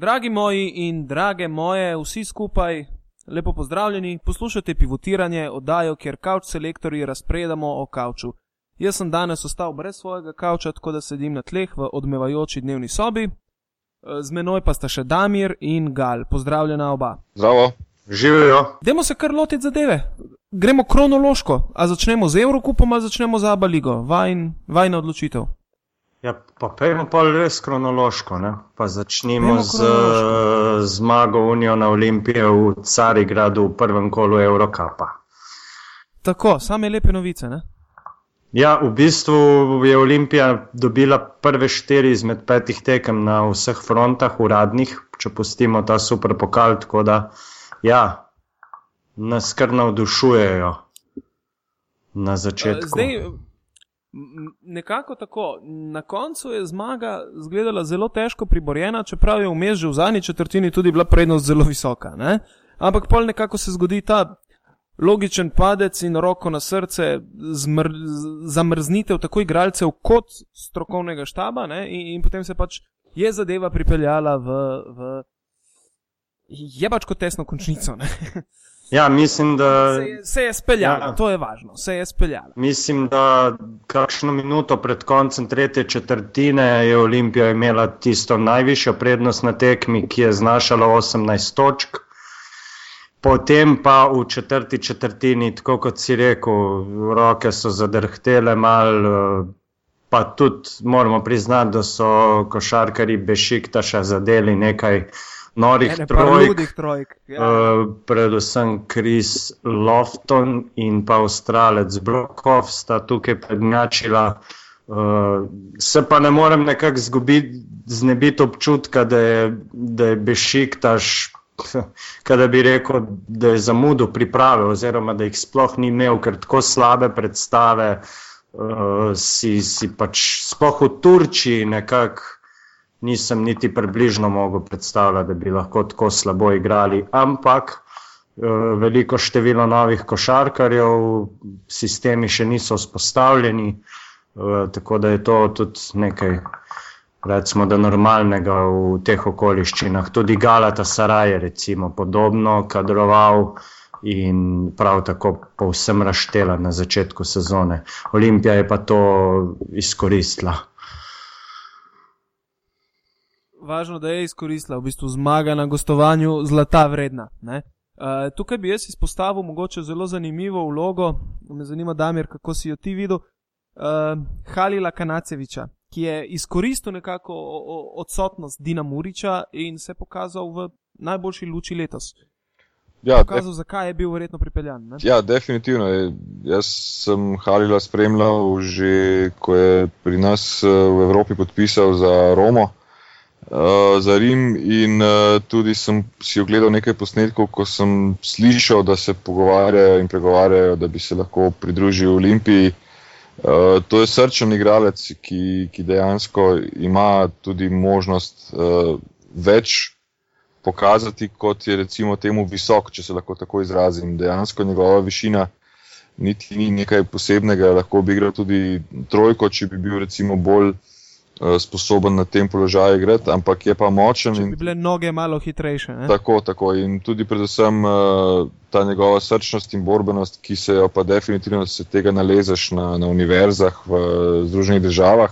Dragi moji in drage moje, vsi skupaj, lepo pozdravljeni, poslušate pivotiranje, oddajo, kjer kavč selektorji razpredamo o kavču. Jaz sem danes ostal brez svojega kavča, tako da sedim na tleh v odmevajoči dnevni sobi. Z menoj pa sta še Damir in Gal, pozdravljena oba. Zdravo, živijo. Demo se kar lotiti zadeve. Gremo kronološko, a začnemo z Evrokupom ali začnemo z Abaligo, vajn, vajna odločitev. Ja, pa pojmo pa res kronološko. Ne? Pa začnimo Pojdimo z kronološko. zmago Uniona Olimpije v Carigradu v prvem kolu Eurocapa. Tako, same lepe novice, ne? Ja, v bistvu je Olimpija dobila prve štiri izmed petih tekem na vseh frontah, uradnih, če pustimo ta super pokal, tako da ja, nas kar navdušujejo na začetku. Zdaj, nekako tako. Na koncu je zmaga izgledala zelo težko priborjena, čeprav je vmes že v zadnji četrtini tudi bila prednost zelo visoka. Ne? Ampak pol nekako se zgodi ta logičen padec in roko na srce, zmr, zamrznitev tako igralcev kot strokovnega štaba, ne? in, in potem se pač je zadeva pripeljala v. v Je pač kot tesno končnico. ne. Ja, mislim, da. Se je, se je speljala, Ja. to je važno, se je speljala. Mislim, da kakšno minuto pred koncem tretje četrtine je Olimpija imela tisto najvišjo prednost na tekmi, ki je znašala 18 točk. Potem pa v četrti četrtini, tako kot si rekel, roke so zadrhtele mal, eh, pa tudi moramo priznati, da so košarkari Bešiktaša zadeli nekaj norih Ene par trojk. trojk. Ja. Uh, predvsem Chris Lofton in pa Avstralec Brokov sta tukaj prednjačila. Uh, se pa ne morem nekako zgubiti, znebiti občutka, da je, da je Bešiktaš, kada bi rekel, da je zamudil priprave, oziroma da jih sploh ni imel, ker tako slabe predstave uh, si, si pač sploh v Turčiji nekako nisem niti približno mogel predstavljati, da bi lahko tako slabo igrali. Ampak eh, veliko število novih košarkarjev, sistemi še niso vzpostavljeni, eh, tako da je to tudi nekaj. Recimo, da normalnega v teh okoliščinah. Tudi Galata Saraj je recimo podobno kadroval in prav tako povsem raštela na začetku sezone. Olimpija je pa to izkoristila. Važno, da je izkoristila v bistvu zmaga na gostovanju zlata vredna. ne. Uh, tukaj bi jaz izpostavil mogoče zelo zanimivo vlogo, me zanima, Damir, kako si jo ti videl, uh, Halila Kanaceviča, ki je izkoristil nekako odsotnost Dina Muriča in se pokazal v najboljši luči letos. Ja, Pokazal, zakaj je bil verjetno pripeljan. Ne? Ja, definitivno. je. Jaz sem Halila spremljal že, ko je pri nas eh, v Evropi podpisal za Romo, uh, za Rim in uh, tudi sem si ogledal nekaj posnetkov, ko sem slišal, da se pogovarjajo in pregovarjajo, da bi se lahko pridružil Olimpiji. Uh, to je srčen igralec, ki, ki dejansko ima tudi možnost uh, več pokazati, kot je recimo temu visok, če se lahko tako izrazim. Dejansko njegova višina niti ni nekaj posebnega, lahko bi igral tudi trojko, če bi bil recimo bolj uh, sposoben na tem položaju igrati, ampak je pa močen Če in bi bile noge malo hitrejše. Ne? tako, tako. In tudi predvsem uh, ta njegova srčnost in borbenost, ki se jo pa definitivno se tega nalezeš na, na univerzah v Združenih državah.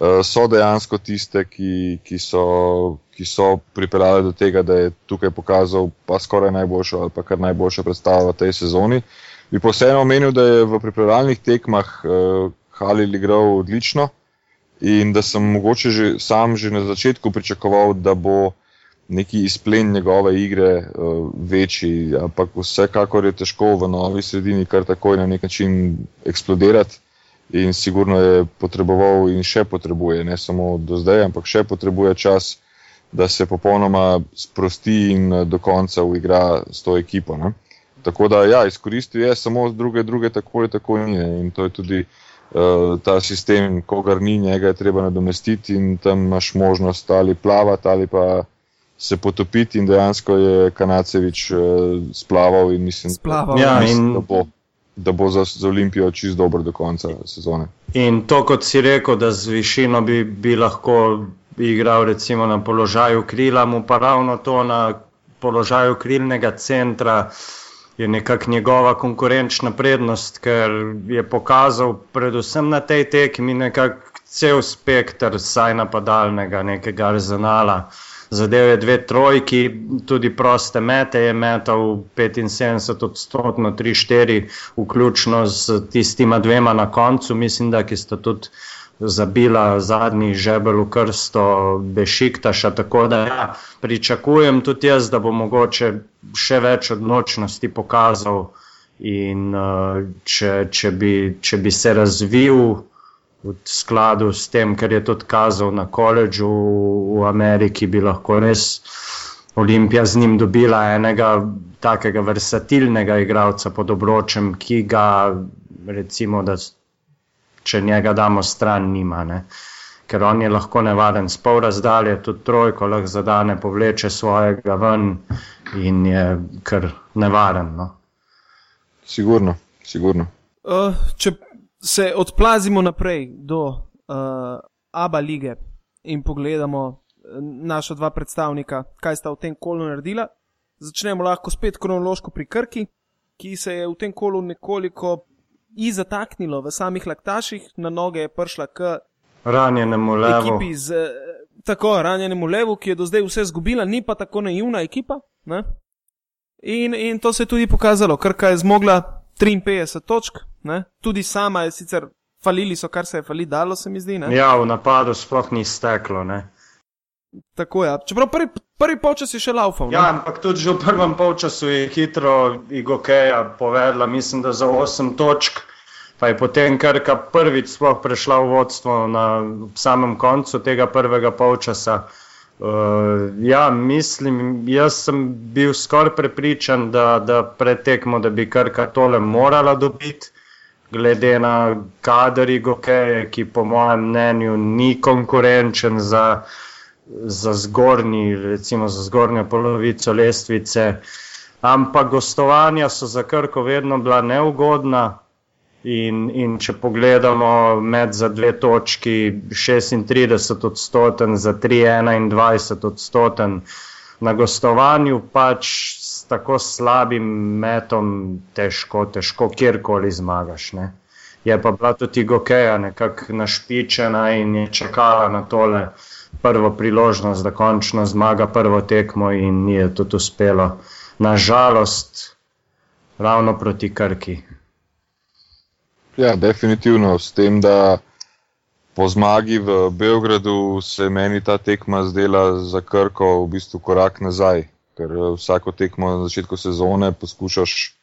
Uh, so dejansko tiste, ki, ki, so, ki so pripeljali do tega, da je tukaj pokazal pa skoraj najboljšo ali pa kar najboljšo predstavo v tej sezoni. Bi pa vseeno omenil, da je v pripravljalnih tekmah uh, Halil igral odlično in da sem mogoče že sam že na začetku pričakoval, da bo neki izplen njegove igre uh, večji, ampak vsekakor je težko v novi sredini kar takoj na nek način eksplodirati. In sigurno je potreboval in še potrebuje, ne samo do zdaj, ampak še potrebuje čas, da se popolnoma sprosti in eh, do konca uigra s to ekipo. Ne. Tako da, ja, izkoristil je samo druge, druge, tako ali tako ni. In to je tudi uh, ta sistem, kogar ni, njega je treba nadomestiti in tam imaš možnost ali plavati ali pa se potopiti. In dejansko je Kanacevič uh, splaval in mislim, Splaval, Ja, in da bo. Da bo za, za Olimpijo čist dober do konca sezone. In to, kot si rekel, da z višino bi, bi lahko igral recimo na položaju krila, mu pa ravno to na položaju krilnega centra je nekako njegova konkurenčna prednost, ker je pokazal predvsem na tej tekmi nekako cel spektr saj napadalnega nekega arzenala. Zadev je dve trojki, tudi proste mete je metal 75 odstotno, 3-4, vključno z tistima dvema na koncu, mislim, da ki sta tudi zabila zadnji žebel v krsto Bešiktaša. Tako da ja, pričakujem tudi jaz, da bo mogoče še več odločnosti pokazal in uh, če, če, bi, če bi se razvil v skladu s tem, kar je tudi kazal na koledžu v Ameriki, bi lahko res Olimpija z njim dobila enega takega versatilnega igralca pod obročem, ki ga recimo, da če njega damo stran, nima. Ne? Ker on je lahko nevaren s pol razdalje, tudi trojko lahko zadane, povleče svojega ven in je kar nevaren. No? Sigurno, sigurno. Uh, če se odplazimo naprej do uh, Abu lige in pogledamo eh, naša dva predstavnika, kaj sta v tem kolu naredila. Začnemo lahko spet kronološko pri Krki, ki se je v tem kolu nekoliko izataknilo v samih laktaših, na noge je prišla k ranjenemu levu. Z, eh, tako, ranjenemu levu, ki je do zdaj vse zgubila, ni pa tako naivna ekipa. In, in to se je tudi pokazalo, Krka je zmogla 53 točk, ne? tudi sama je sicer falili, so kar se je fali dalo, se mi zdi. Ne? Ja, v napadu sploh ni steklo. Ne? Tako je. Ja. Čeprav prvi, prvi polčas je še laufal. Ja, ampak tudi že v prvem polčasu je hitro Igokeja povedala, mislim, da za 8 točk. Pa je potem Krka prvič sploh prešla v vodstvo na samem koncu tega prvega polčasa. Uh, ja, mislim, jaz sem bil skoraj prepričan, da, da pretekmo, da bi Krka tole morala dobiti, glede na kader Igokeje, ki po mojem mnenju ni konkurenčen za, za zgornji, recimo za zgornjo polovico lestvice. Ampak gostovanja so za Krko vedno bila neugodna. In, in če pogledamo med za dve točki, 36 odstoten, za 3,21 odstoten na gostovanju, pač s tako slabim metom težko, težko kjerkoli zmagaš. Ne? Je pa bila tudi Gokeja nekako našpičena in je čakala na tole prvo priložnost, da končno zmaga prvo tekmo in ni je tudi uspelo. Nažalost, ravno proti Krki. Ja, definitivno s tem, da po zmagi v Beogradu se meni ta tekma zdela za Krko v bistvu korak nazaj, ker eh, vsako tekmo na začetku sezone poskušaš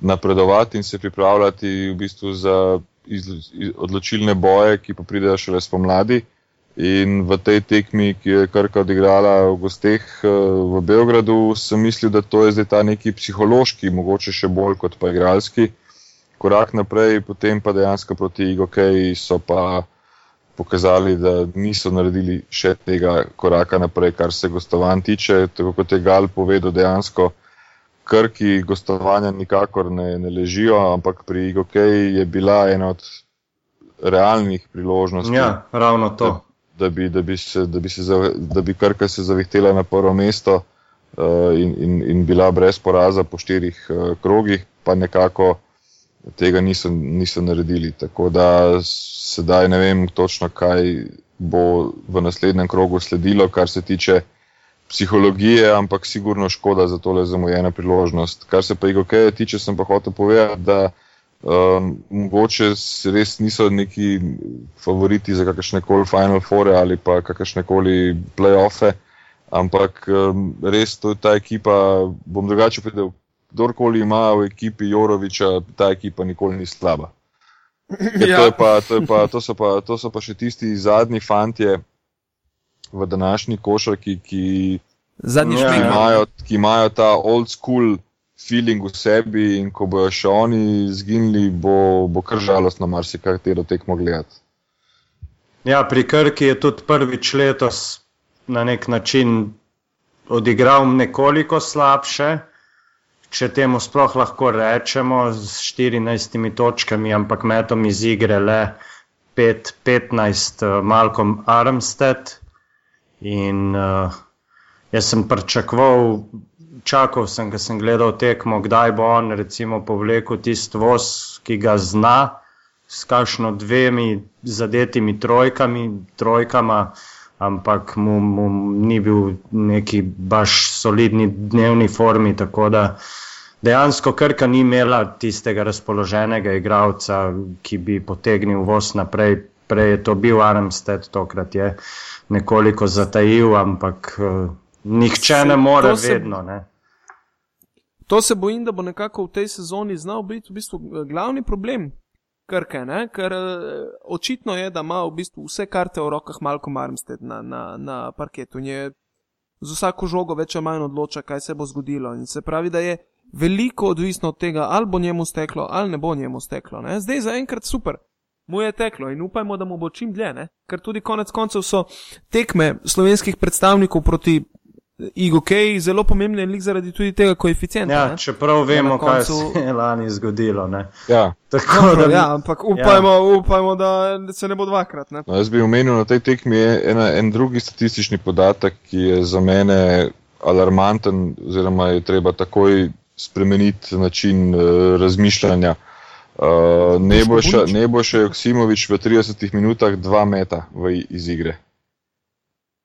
napredovati in se pripravljati v bistvu za iz, iz, odločilne boje, ki pa pridejo šele spomladi. In v tej tekmi, ki je Krka odigrala v gosteh eh, v Beogradu, sem mislil, da to je zdaj ta neki psihološki, mogoče še bolj kot pa igralski korak naprej, potem pa dejansko proti Igokeji so pa pokazali, da niso naredili še tega koraka naprej, kar se gostovanj tiče. Tako kot je Gal povedal, dejansko krki gostovanja nikakor ne, ne ležijo, ampak pri Igokeji je bila ena od realnih priložnosti. Ja, ravno to. Da, bi, da, bi se, da, bi se, da bi Krka se zavihtela na prvo mesto uh, in, in, in bila brez poraza po štirih uh, krogih, pa nekako tega niso, niso naredili. Tako da sedaj ne vem točno, kaj bo v naslednjem krogu sledilo, kar se tiče psihologije, ampak sigurno škoda za tole zamujena priložnost. Kar se pa IGOK-ja tiče, sem pa hotel povedati, da um, mogoče res niso neki favoriti za kakršne koli Final Four ali pa kakršne koli playoffe. Ampak um, res to je ta ekipa, bom drugače povedal, kdorkoli ima v ekipi Joroviča, ta ekipa nikoli ni slaba. Ja. To, pa, to, pa, to, so pa, to so pa še tisti zadnji fantje v današnji košarki, ki, ki, imajo, ki imajo ta old school feeling v sebi in ko bojo še oni zginili, bo, bo kar žalostno marsikaj tero tekmo gledati. Ja, pri Krki je tudi prvič letos na nek način odigral nekoliko slabše če temu sploh lahko rečemo, z 14 točkami, ampak metom iz igre le 5-15, eh, Malcolm Armstead In uh, jaz sem pričakoval, čakal sem, ko sem gledal tekmo, kdaj bo on recimo povlekel tisti voz, ki ga zna, s kakšno dvemi zadetimi trojkami, trojkama, ampak mu, mu ni bil neki baš solidni dnevni formi. Tako da dejansko Krka ni imela tistega razpoloženega igralca, ki bi potegnil voz naprej. Prej je to bil Armstead, tokrat je nekoliko zatajil, ampak uh, nihče ne more se, vedno. Ne. To se bojim, da bo nekako v tej sezoni znal biti v bistvu eh, glavni problem Krke, ne? ker uh, očitno je, da ima v bistvu vse karte v rokah Malcolm Armstead na, na, na parketu. Je z vsako žogo več ali manj odloča, kaj se bo zgodilo. In se pravi, da je veliko odvisno od tega, ali bo njemu steklo, ali ne bo njemu steklo. Ne? Zdaj za enkrat super mu je teklo in upajmo, da mu bo čim dlje, ne? ker tudi konec koncev so tekme slovenskih predstavnikov proti IGOK zelo pomembne, lik zaradi tudi tega koeficienta. Ja, čeprav vemo, koncu... kaj se je lani zgodilo. Ja. Tako, Dobro, da, ja, ampak upajmo, ja. upajmo, da se ne bo dvakrat. Ne? No, jaz bi omenil na tej tekmi ena, en drugi statistični podatek, ki je za mene alarmanten, oziroma je treba takoj spremeniti način uh, razmišljanja. Uh, Neboša Joksimovič v 30 minutah dva meta v, iz igre.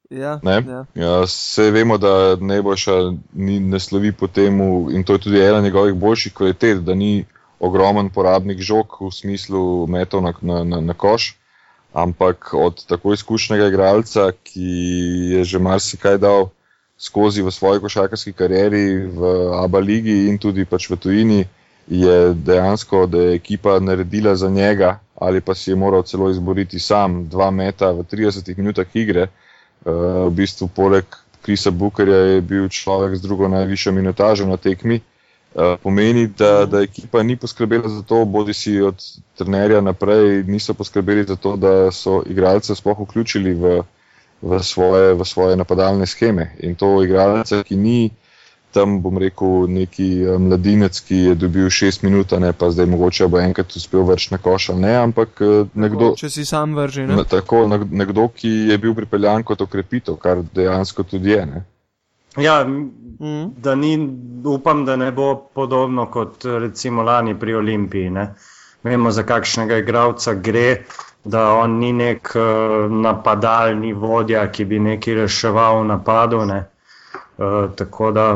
Ja, ja. Ja, vse vemo, da Neboša ni, ne slovi po tem, in to je tudi ena njegovih boljših kvalitet, da ni ogromen porabnik žog v smislu metov na, na, na, na koš, ampak od tako izkušnega igralca, ki je že marsikaj dal skozi v svoji košarkarski karieri v Abu Leiji in tudi pač v tujini je dejansko, da je ekipa naredila za njega, ali pa si je moral celo izboriti sam dva meta v 30 minutah igre. Uh, v bistvu, poleg Krisa Bukerja je bil človek z drugo najvišjo minutažo na tekmi. Uh, pomeni, da, da ekipa ni poskrbela za to, bodi si od trenerja naprej, niso poskrbeli za to, da so igralce sploh vključili v, v, svoje, v svoje napadalne scheme. In to igralce, ki ni tam bom rekel, neki eh, mladinec, ki je dobil šest minut, ne pa zdaj mogoče bo enkrat uspel vrč na koš ali ne, ampak eh, nekdo. Če si sam vrži. Ne? Tako, nekdo, ki je bil pripeljan kot okrepitev, kar dejansko tudi je. Ne? Ja, mm. da ni, upam, da ne bo podobno kot recimo lani pri Olimpiji. Ne? Vemo, za kakšnega igralca gre, da on ni nek uh, napadalni vodja, ki bi nekaj reševal v napadu. Ne? Uh, tako da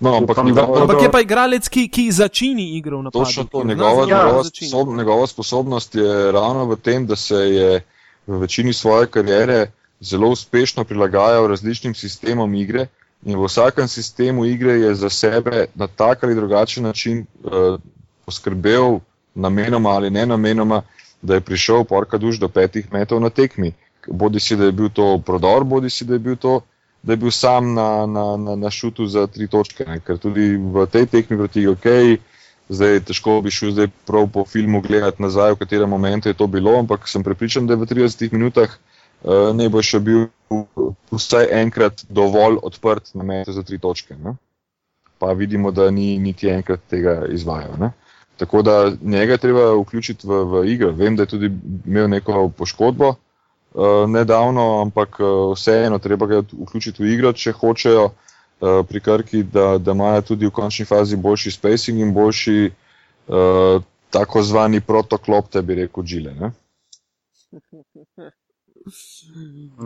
No, ampak, Upam, njegova, ampak je pa igralec, ki, ki začini igro na točno to. Njegova, ja, njegova, sposob, njegova sposobnost je ravno v tem, da se je v večini svoje kariere zelo uspešno prilagajal različnim sistemom igre in v vsakem sistemu igre je za sebe na tak ali drugačen način uh, poskrbel namenoma ali ne namenoma, da je prišel porka duš do petih metrov na tekmi. Bodi si, da je bil to prodor, bodi si, da je bil to da je bil sam na, na, na, na šutu za tri točke. Ne? Ker tudi v tej tekmi proti OK, zdaj težko bi šel zdaj prav po filmu gledati nazaj, v katerem momentu je to bilo, ampak sem prepričan, da je v 30 minutah uh, ne bo še bil vsaj enkrat dovolj odprt na metu za tri točke. Ne? Pa vidimo, da ni niti enkrat tega izvajal. Ne? Tako da njega je treba vključiti v, v igro. Vem, da je tudi imel neko poškodbo, uh, nedavno, ampak uh, vseeno treba ga vključiti v igro, če hočejo uh, pri Krki, da, da imajo tudi v končni fazi boljši spacing in boljši uh, tako zvani protoklop, te bi rekel, žile.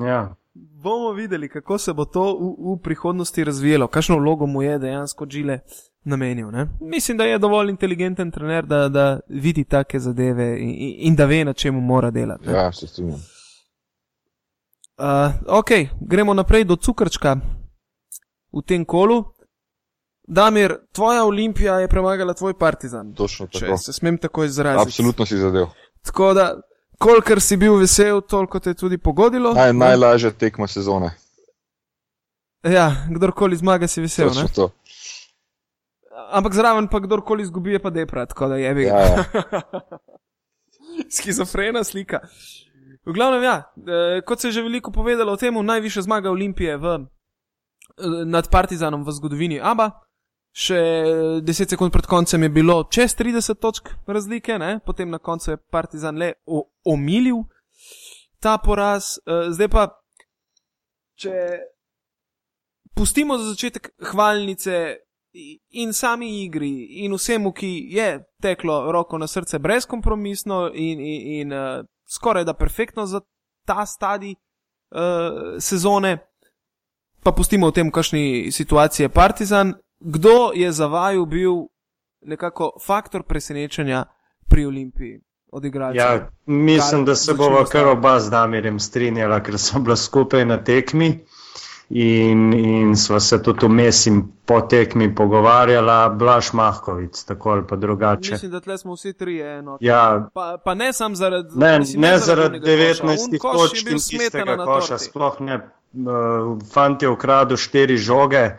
Ja. Bomo videli, kako se bo to v, v prihodnosti razvijalo, kakšno vlogo mu je dejansko žile namenil. Ne? Mislim, da je dovolj inteligenten trener, da, da vidi take zadeve in, in da ve, na čemu mora delati. Ne? Ja, se strinjam. Uh, ok, gremo naprej do cukrčka v tem kolu. Damir, tvoja olimpija je premagala tvoj partizan. Točno tako. Se smem tako izraziti. Absolutno si zadev. Tako da, kolikor si bil vesel, toliko te je tudi pogodilo. Naj, najlažja tekma sezone. Ja, kdorkoli zmaga, si vesel. Točno to. Ampak zraven pa kdorkoli izgubi, je pa deprat, tako da je bi. Ja, ja. Schizofrena slika. V glavnem, ja, e, kot se je že veliko povedalo o tem, najviše zmaga Olimpije v, e, nad Partizanom v zgodovini Aba. Še 10 sekund pred koncem je bilo čez 30 točk razlike, ne? potem na koncu je Partizan le omilil ta poraz. E, zdaj pa če pustimo za začetek hvalnice in sami igri in vsemu, ki je teklo roko na srce brezkompromisno in, in, in uh, skoraj da perfektno za ta stadij uh, sezone, pa pustimo v tem, kakšni situaciji je Partizan, kdo je za vaju bil nekako faktor presenečenja pri Olimpiji? Ja, mislim, da se bomo kar oba z Damirjem strinjala, ker smo bila skupaj na tekmi in, in sva se tudi vmes in po tekmi pogovarjala, Blaž Mahkovic, tako ali pa drugače. Mislim, da tle smo vsi tri eno. Ja. Pa, pa ne sam zaradi, ne, mislim, ne zaradi 19 točk in tistega koša, sploh ne. Uh, fant je ukradel štiri žoge,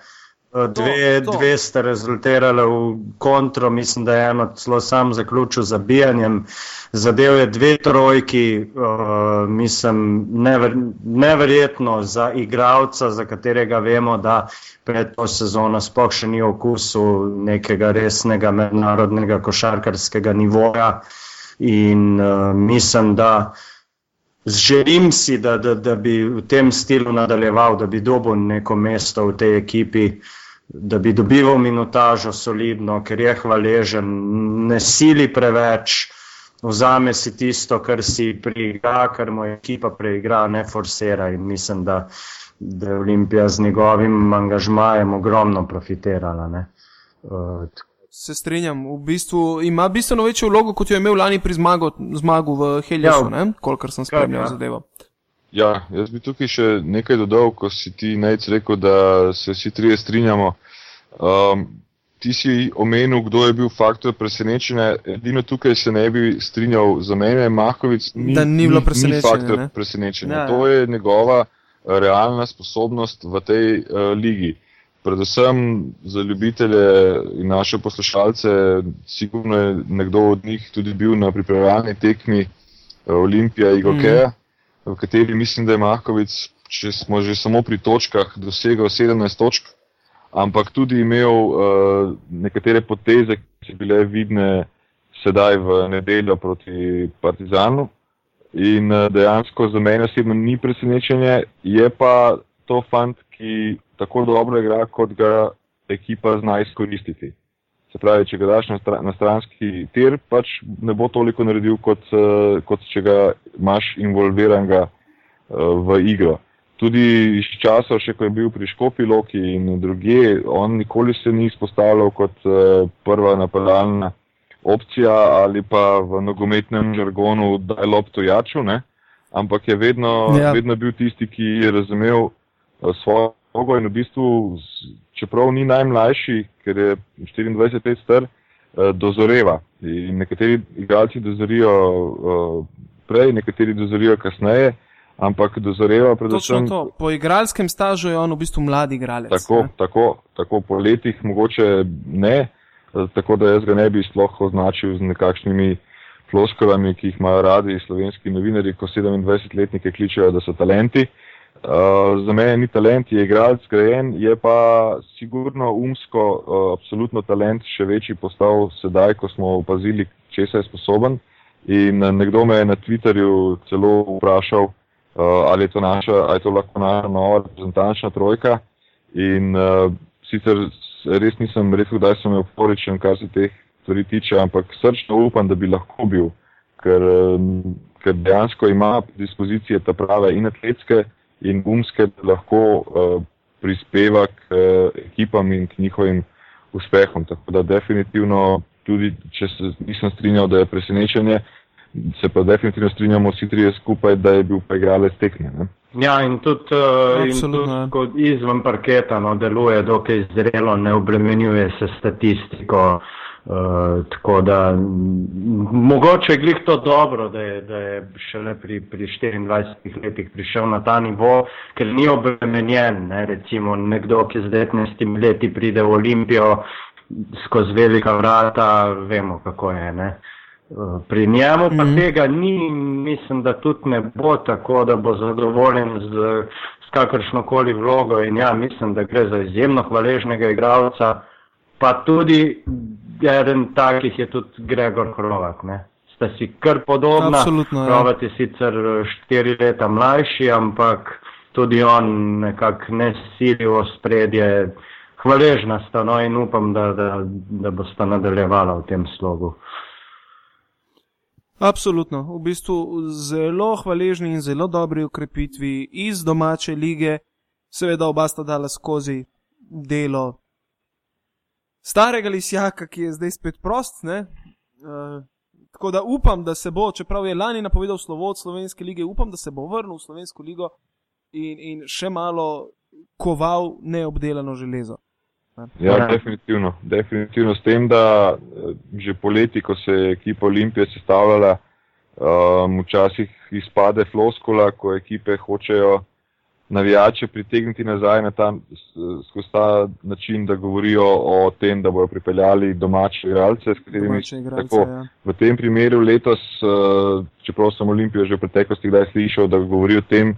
Dve, to, to. dve sta rezultirali v kontro, mislim, da je eno celo sam zaključil z zabijanjem. Zadev je dve trojki, uh, mislim, never, neverjetno za igralca, za katerega vemo, da pred to sezono sploh še ni okusil nekega resnega mednarodnega košarkarskega nivoja. In uh, mislim, da želim si, da, da, da bi v tem stilu nadaljeval, da bi dobil neko mesto v tej ekipi. Uh, da bi dobival minutažo solidno, ker je hvaležen, ne sili preveč, vzame si tisto, kar si priigra, kar mu ekipa preigra, ne forsira in mislim, da, da je Olimpija z njegovim angažmajem ogromno profitirala. Uh, Se strinjam, v bistvu ima bistveno večjo vlogo, kot jo je imel lani pri zmagu, zmagu v Heljasu, ja, kolikor sem spremljal ja. zadevo. Ja, jaz bi tukaj še nekaj dodal, ko si ti najc rekel, da se vsi trije strinjamo. Um, ti si omenil, kdo je bil faktor presenečenja. Edino tukaj se ne bi strinjal za mene, Mahovic, ni, da ni bilo presenečenja. Ni faktor ne? presenečenja. Ja. To je njegova realna sposobnost v tej uh, ligi. Predvsem za ljubitelje in naše poslušalce, sigurno je nekdo od njih tudi bil na pripravljalni tekmi uh, Olimpija Igokeja. Mm v kateri mislim, da je Mahkovic, če smo že samo pri točkah, dosegel 17 točk, ampak tudi imel uh, nekatere poteze, ki so bile vidne sedaj v nedeljo proti Partizanu. In uh, dejansko za mene osebno ni presenečenje, je pa to fant, ki tako dobro igra, kot ga ekipa zna izkoristiti. Se pravi, če ga daš na, stra, na stranski tir, pač ne bo toliko naredil, kot, uh, kot če ga imaš involviranega uh, v igro. Tudi iz časov, še ko je bil pri Škopi Loki in druge, on nikoli se ni izpostavljal kot uh, prva napadalna opcija ali pa v nogometnem žargonu daj lopto jaču, ne? ampak je vedno, ja. vedno bil tisti, ki je razumel uh, svojo vlogo in v bistvu čeprav ni najmlajši, ker je 24 let star, eh, dozoreva. In nekateri igralci dozorijo eh, prej, nekateri dozorijo kasneje, ampak dozoreva predvsem. To, po igralskem stažu je on v bistvu mladi igralec. Tako, tako, tako po letih mogoče ne, eh, tako da jaz ga ne bi sploh označil z nekakšnimi floskovami, ki jih imajo radi slovenski novinari, ko 27-letnike kličejo, da so talenti. Uh, Uh, za mene ni talent, je igralec zgrajen, je pa sigurno umsko, uh, absolutno talent še večji postal sedaj, ko smo opazili, če se je sposoben. In uh, nekdo me je na Twitterju celo vprašal, uh, ali, je naša, ali je to lahko naša nova reprezentančna trojka. In uh, sicer res nisem rekel, da sem euforičen, kar se teh stvari tiče, ampak srčno upam, da bi lahko bil, ker, ker dejansko ima dispozicije ta prave in atletske in umske, da lahko uh, prispeva k uh, ekipam in k njihovim uspehom. Tako da definitivno, tudi če se nisem strinjal, da je presenečenje, se pa definitivno strinjamo vsi trije skupaj, da je bil pa igralec tekme. Ne? Ja, in tudi, uh, in tudi kot izven parketa no, deluje dokaj zrelo, ne obremenjuje se statistiko. Uh, tako da mogoče je glih to dobro, da je, da je šele pri, pri 24 letih prišel na ta nivo, ker ni obremenjen. Ne? Recimo nekdo, ki z 19 leti pride v Olimpijo skozi velika vrata, vemo kako je. Ne? Uh, pri njemu pa mm. tega ni, mislim, da tudi ne bo tako, da bo zadovoljen z, z kakršnokoli vlogo in ja, mislim, da gre za izjemno hvaležnega igralca, pa tudi eden takih je tudi Gregor Hrovat. Sta si kar podobna. Absolutno. Hrovat ja. je sicer štiri leta mlajši, ampak tudi on nekako ne sili v spredje. Hvaležna sta no in upam, da, da, da bosta nadaljevala v tem slogu. Absolutno, v bistvu zelo hvaležni in zelo dobri ukrepitvi iz domače lige, seveda oba sta dala skozi delo starega lisjaka, ki je zdaj spet prost. Uh, tako da upam, da se bo, čeprav je lani napovedal slovo od slovenske lige, upam, da se bo vrnil v slovensko ligo in, in še malo koval neobdelano železo. Ja, definitivno. definitivno. S tem, da eh, že poleti, ko se je ekipa Olimpije sestavljala, um, včasih izpade floskula, ko ekipe hočejo navijače pritegniti nazaj na ta, skozi ta način, da govorijo o tem, da bodo pripeljali domače igralce, s katerimi tako. Ja. V tem primeru letos, eh, čeprav sem Olimpijo že v preteklosti kdaj slišal, da govori o tem,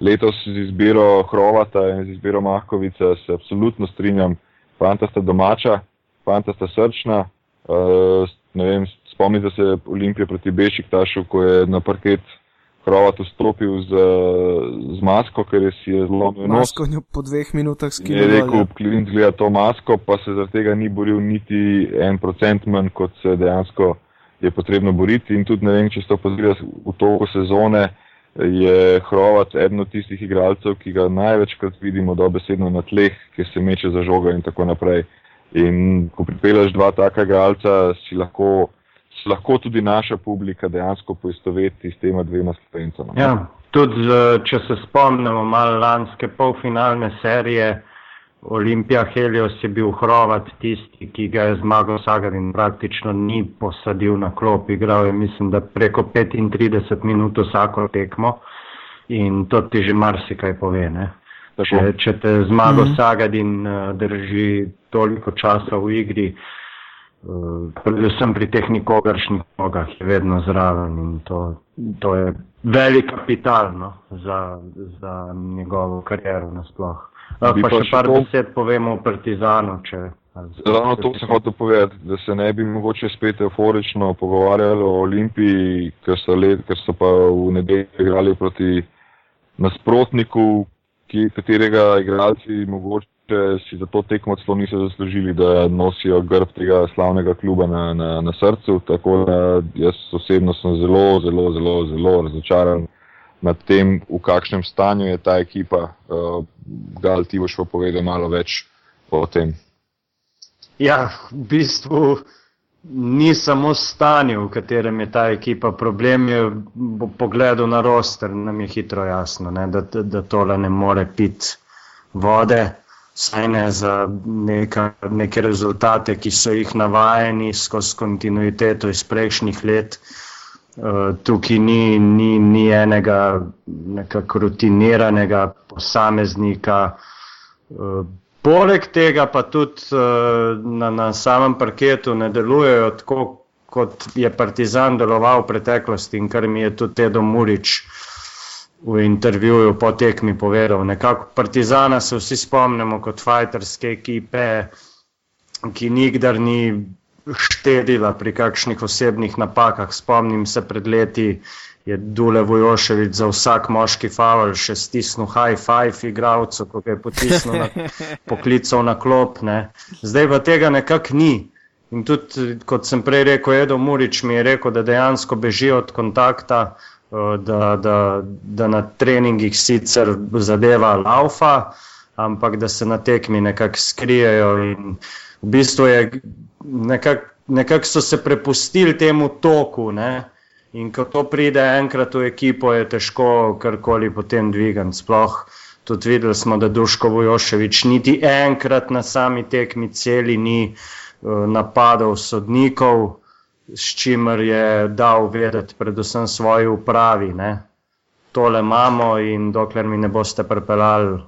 letos z izbiro Hrovata in z izbiro Mahkovica se absolutno strinjam. Fanta sta domača, fanta sta srčna. Uh, Spomnite se Olimpije proti Bešiktašu, ko je na parket Hrovat vstopil z, z masko, ker je si je enostavno. Masko njo po dveh minutah skrbel. Je rekel, klient gleda to masko, pa se zaradi tega ni boril niti en procent manj, kot se dejansko je potrebno boriti. In tudi ne vem, če ste opazili v toku sezone, je Hrovat eden od tistih igralcev, ki ga največkrat vidimo dobesedno na tleh, ki se meče za žoga in tako naprej. In ko pripeljaš dva taka igralca, si lahko lahko tudi naša publika dejansko poistoveti s tema dvema slovencama. Ja, tudi če se spomnimo malo lanske polfinalne serije, Olimpija Helios je bil Hrovat tisti, ki ga je zmagal Sagar in praktično ni posadil na klop. Igral je, mislim, da preko 35 minut vsako tekmo in to ti že marsikaj pove. Če, če te zmago mm -hmm. Sagadin uh, drži toliko časa v igri, uh, Eh, predvsem pri teh nikogaršnih nogah je vedno zraven in to, to je velik kapital no, za, za njegovo kariero nasploh. Pa, pa še par to... besed povemo o Partizanu. Če, Ravno to sem hotel povedati, da se ne bi mogoče spet euforično pogovarjali o Olimpiji, ker so, let, ker so pa v nedeljo igrali proti nasprotniku, ki, katerega igralci mogoče si za to tekmo celo niso zaslužili, da nosijo grb tega slavnega kluba na, na, na srcu. Tako da jaz osebno sem zelo, zelo, zelo, zelo razočaran nad tem, v kakšnem stanju je ta ekipa. Uh, Gal, ti boš pa povedal malo več o tem. Ja, v bistvu ni samo stanje, v katerem je ta ekipa. Problem je pogled na roster, nam je hitro jasno, ne, da, da tole ne more piti vode saj ne za neka, neke rezultate, ki so jih navajeni skozi kontinuiteto iz prejšnjih let. Uh, tukaj ni, ni, ni enega nekako rutiniranega posameznika. Uh, poleg tega pa tudi uh, na, na samem parketu ne delujejo tako, kot je Partizan deloval v preteklosti in kar mi je tudi Edo Murič uh, v intervjuju po tekmi povedal. Nekako Partizana se vsi spomnimo kot fajterske ekipe, ki nikdar ni štedila pri kakšnih osebnih napakah. Spomnim se pred leti. Je Dule Vojoševič za vsak moški faul še stisnil high five igravcu, ko je potisnil na, poklical na klop. Ne. Zdaj pa tega nekako ni. In tudi, kot sem prej rekel, Edo Murič mi je rekel, da dejansko beži od kontakta, Eh, da, da, da na treningih sicer zadeva laufa, ampak da se na tekmi nekako skrijejo. V bistvu je nekako nekak so se prepustili temu toku. Ne? In ko to pride enkrat v ekipo, je težko karkoli potem dvigati. Sploh tudi videli smo, da Duško Vojoševič niti enkrat na sami tekmi celi ni uh, napadal sodnikov s čimer je dal vedeti, predvsem svoji upravi. Ne? Tole imamo in dokler mi ne boste pripeljali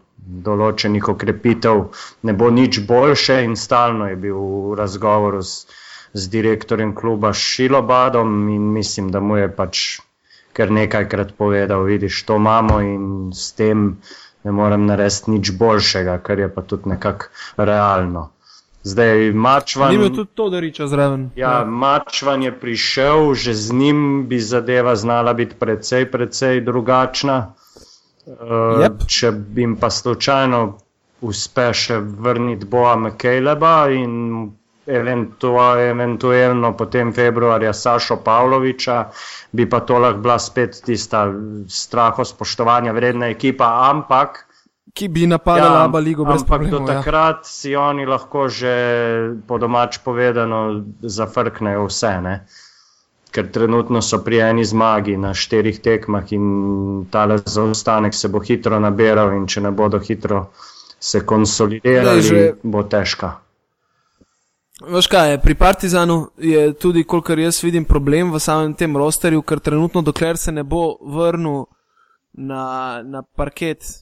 določenih okrepitev, ne bo nič boljše. In stalno je bil v razgovoru z, z direktorjem kluba Šilobadom in mislim, da mu je pač kar nekajkrat povedal, vidiš, to imamo in s tem ne morem narediti nič boljšega, kar je pa tudi nekako realno. Zdaj, Mačvan. Ni bil tudi to, da reče zraven. Ja, ja, Mačvan je prišel, že z njim bi zadeva znala biti precej, precej drugačna. Uh, Jep. Če bi jim pa slučajno uspe še vrniti Boa McCaleba in eventua, eventualno potem februarja Sašo Pavloviča, bi pa to lahko bila spet tista straho spoštovanja vredna ekipa, ampak. Ki bi napadala Aba ligo brez ampak problemov. do ja. takrat si oni lahko že po domač povedano zafrknejo vse. Ne? Ker trenutno so pri eni zmagi na štirih tekmah in tale zaostanek se bo hitro nabiral, in če ne bodo hitro se konsolidirali, Glej, že- bo težka. Veš kaj, pri Partizanu je tudi, kolikor jaz vidim, problem v samem tem rosterju, ker trenutno, dokler se ne bo vrnil na, na parket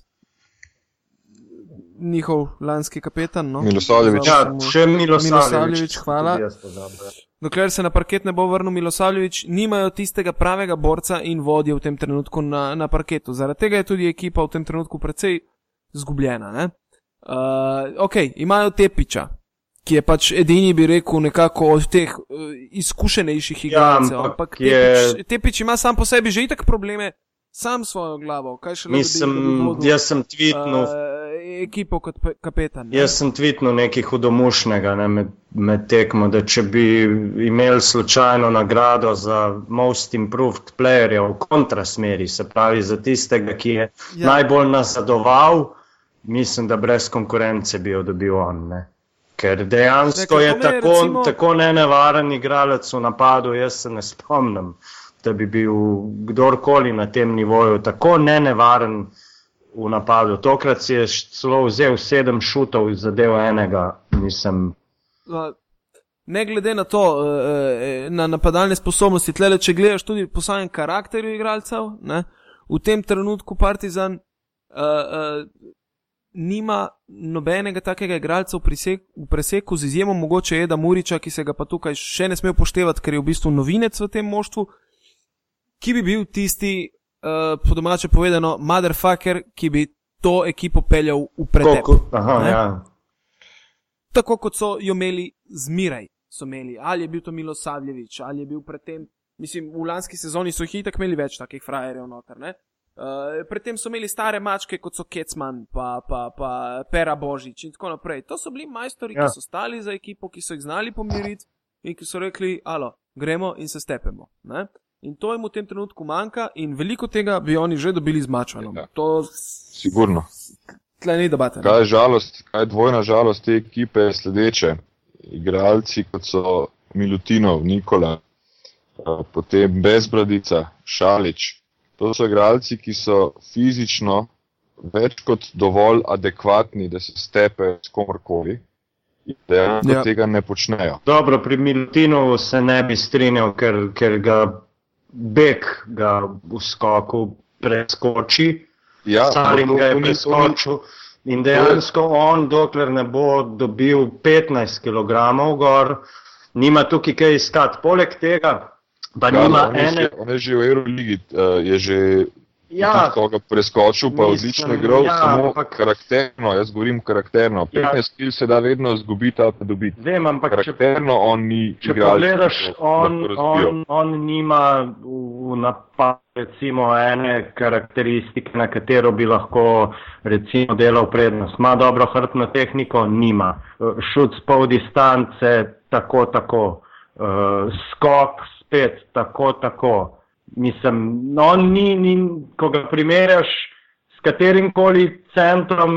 njihov lanski kapetan. No? Milosavljević. Ja, še Milosavljevič. Milosavljević, hvala. Pozabil. Dokler se na parket ne bo vrnil Milosavljevič, nimajo tistega pravega borca in vodje v tem trenutku na, na parketu. Zaradi tega je tudi ekipa v tem trenutku precej zgubljena. ne. Uh, ok, imajo Tepiča, ki je pač edini, bi rekel, nekako od teh uh, izkušenejših igralcev. ampak ampak je- Tepič, Tepič ima sam po sebi že itak probleme, sam svojo glavo. Kaj še Mislim, jaz sem tweetnul. Uh, ekipo kot pe- kapetan. ne. Jaz sem tvitnil nekaj hudomušnega ne, med, med tekmo, da če bi imeli slučajno nagrado za Most Improved Playerja v kontrasmeri, se pravi za tistega, ki je Ja. najbolj nazadoval, mislim, da brez konkurence bi jo dobil on. Ne. Ker dejansko Ne, je tako, recimo- tako nenevaren igralec v napadu, jaz se ne spomnim, da bi bil kdorkoli na tem nivoju tako nenevaren v napadu. Tokrat si je celo vzel sedem šutov in zadev enega, nisem. Uh, Ne glede na to, uh, na napadalne sposobnosti, tle, če gledaš tudi po samem karakterju igralcev, ne, v tem trenutku Partizan uh, uh, nima nobenega takega igralca v, prisek, v preseku, z izjemo mogoče Eda Muriča, ki se ga pa tukaj še ne sme upoštevati, ker je v bistvu novinec v tem moštvu, ki bi bil tisti, uh, po domače povedano, motherfucker, ki bi to ekipo peljal v pretep. Koliko, aha, ne? ja. tako kot so jo imeli zmeraj. So imeli, ali je bil to Milo Savljevič, ali je bil predtem, mislim, v lanski sezoni so jih itak imeli več takih frajerjev noter. ne. Uh, predtem so imeli stare mačke, kot so Kecman, pa, pa, pa Pera Božič in tako naprej. To so bili majstori. Ja. ki so stali za ekipo, ki so jih znali pomiriti in ki so rekli: Alo, gremo in se stepemo. Ne? In to jim v tem trenutku manjka, in veliko tega bi oni že dobili z mačvanom. Ja. To Sigurno. tle ni debate. ne. Kaj je žalost, kaj je dvojna žalost te ekipe je sledeče. Igralci kot so Milutinov, Nikola, eh, potem Bezbradica, Šalič. To so igralci, ki so fizično več kot dovolj adekvatni, da se stepe s komorkoli. Dejansko Ja. ja. tega ne počnejo. Dobro, pri Milutinovu se ne bi strinjal, ker, ker ga Bek ga v skoku preskoči. Ja, Stalin to- ga je preskočil. In dejansko on, dokler ne bo dobil 15 kg gor, nima tukaj kaj iskati. Poleg tega, pa Ja, nima on, je ene. že, on je že v Euroligi, uh, je že Ja, koga preskočil, pa mislim, odlično igral, ja, samo ampak- karakterno, jaz govorim karakterno. Ja. 15 kil se da vedno zgubiti ali pa dobiti. vem, ampak če Karakterno on ni Če igralec, pogledaš, ki bi on, on, on nima v, napadu recimo ene karakteristike, na katero bi lahko recimo delal prednost. Ma dobro hrbtno tehniko, nima. Šut z pol distance, tako, tako. Uh, skok spet, tako, tako. Mislim, on ni, ni, ko ga primerjaš s katerim koli centrom,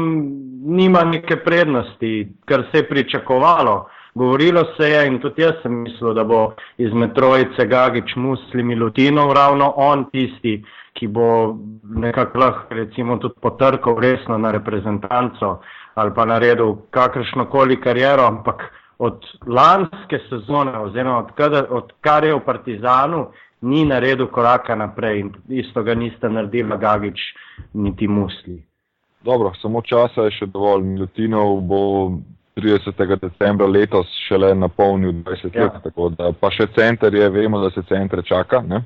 nima neke prednosti, kar se je pričakovalo. Govorilo se je in tudi jaz sem mislil, da bo izmed trojice Gagič, Muslim in Lutinov ravno on tisti, ki bo nekako lahko recimo tudi potrkal resno na reprezentanco ali pa naredil kakršno koli kariero, ampak od lanske sezone oziroma od, kada, od kar je v Partizanu, ni naredil koraka naprej in isto ga niste naredili Gagič niti Musli. Dobro, samo časa je še dovolj. Milutinov bo 30. decembra letos šele napolnil 20 Ja. let, tako da pa še center je, vemo, da se centre čaka. Ne?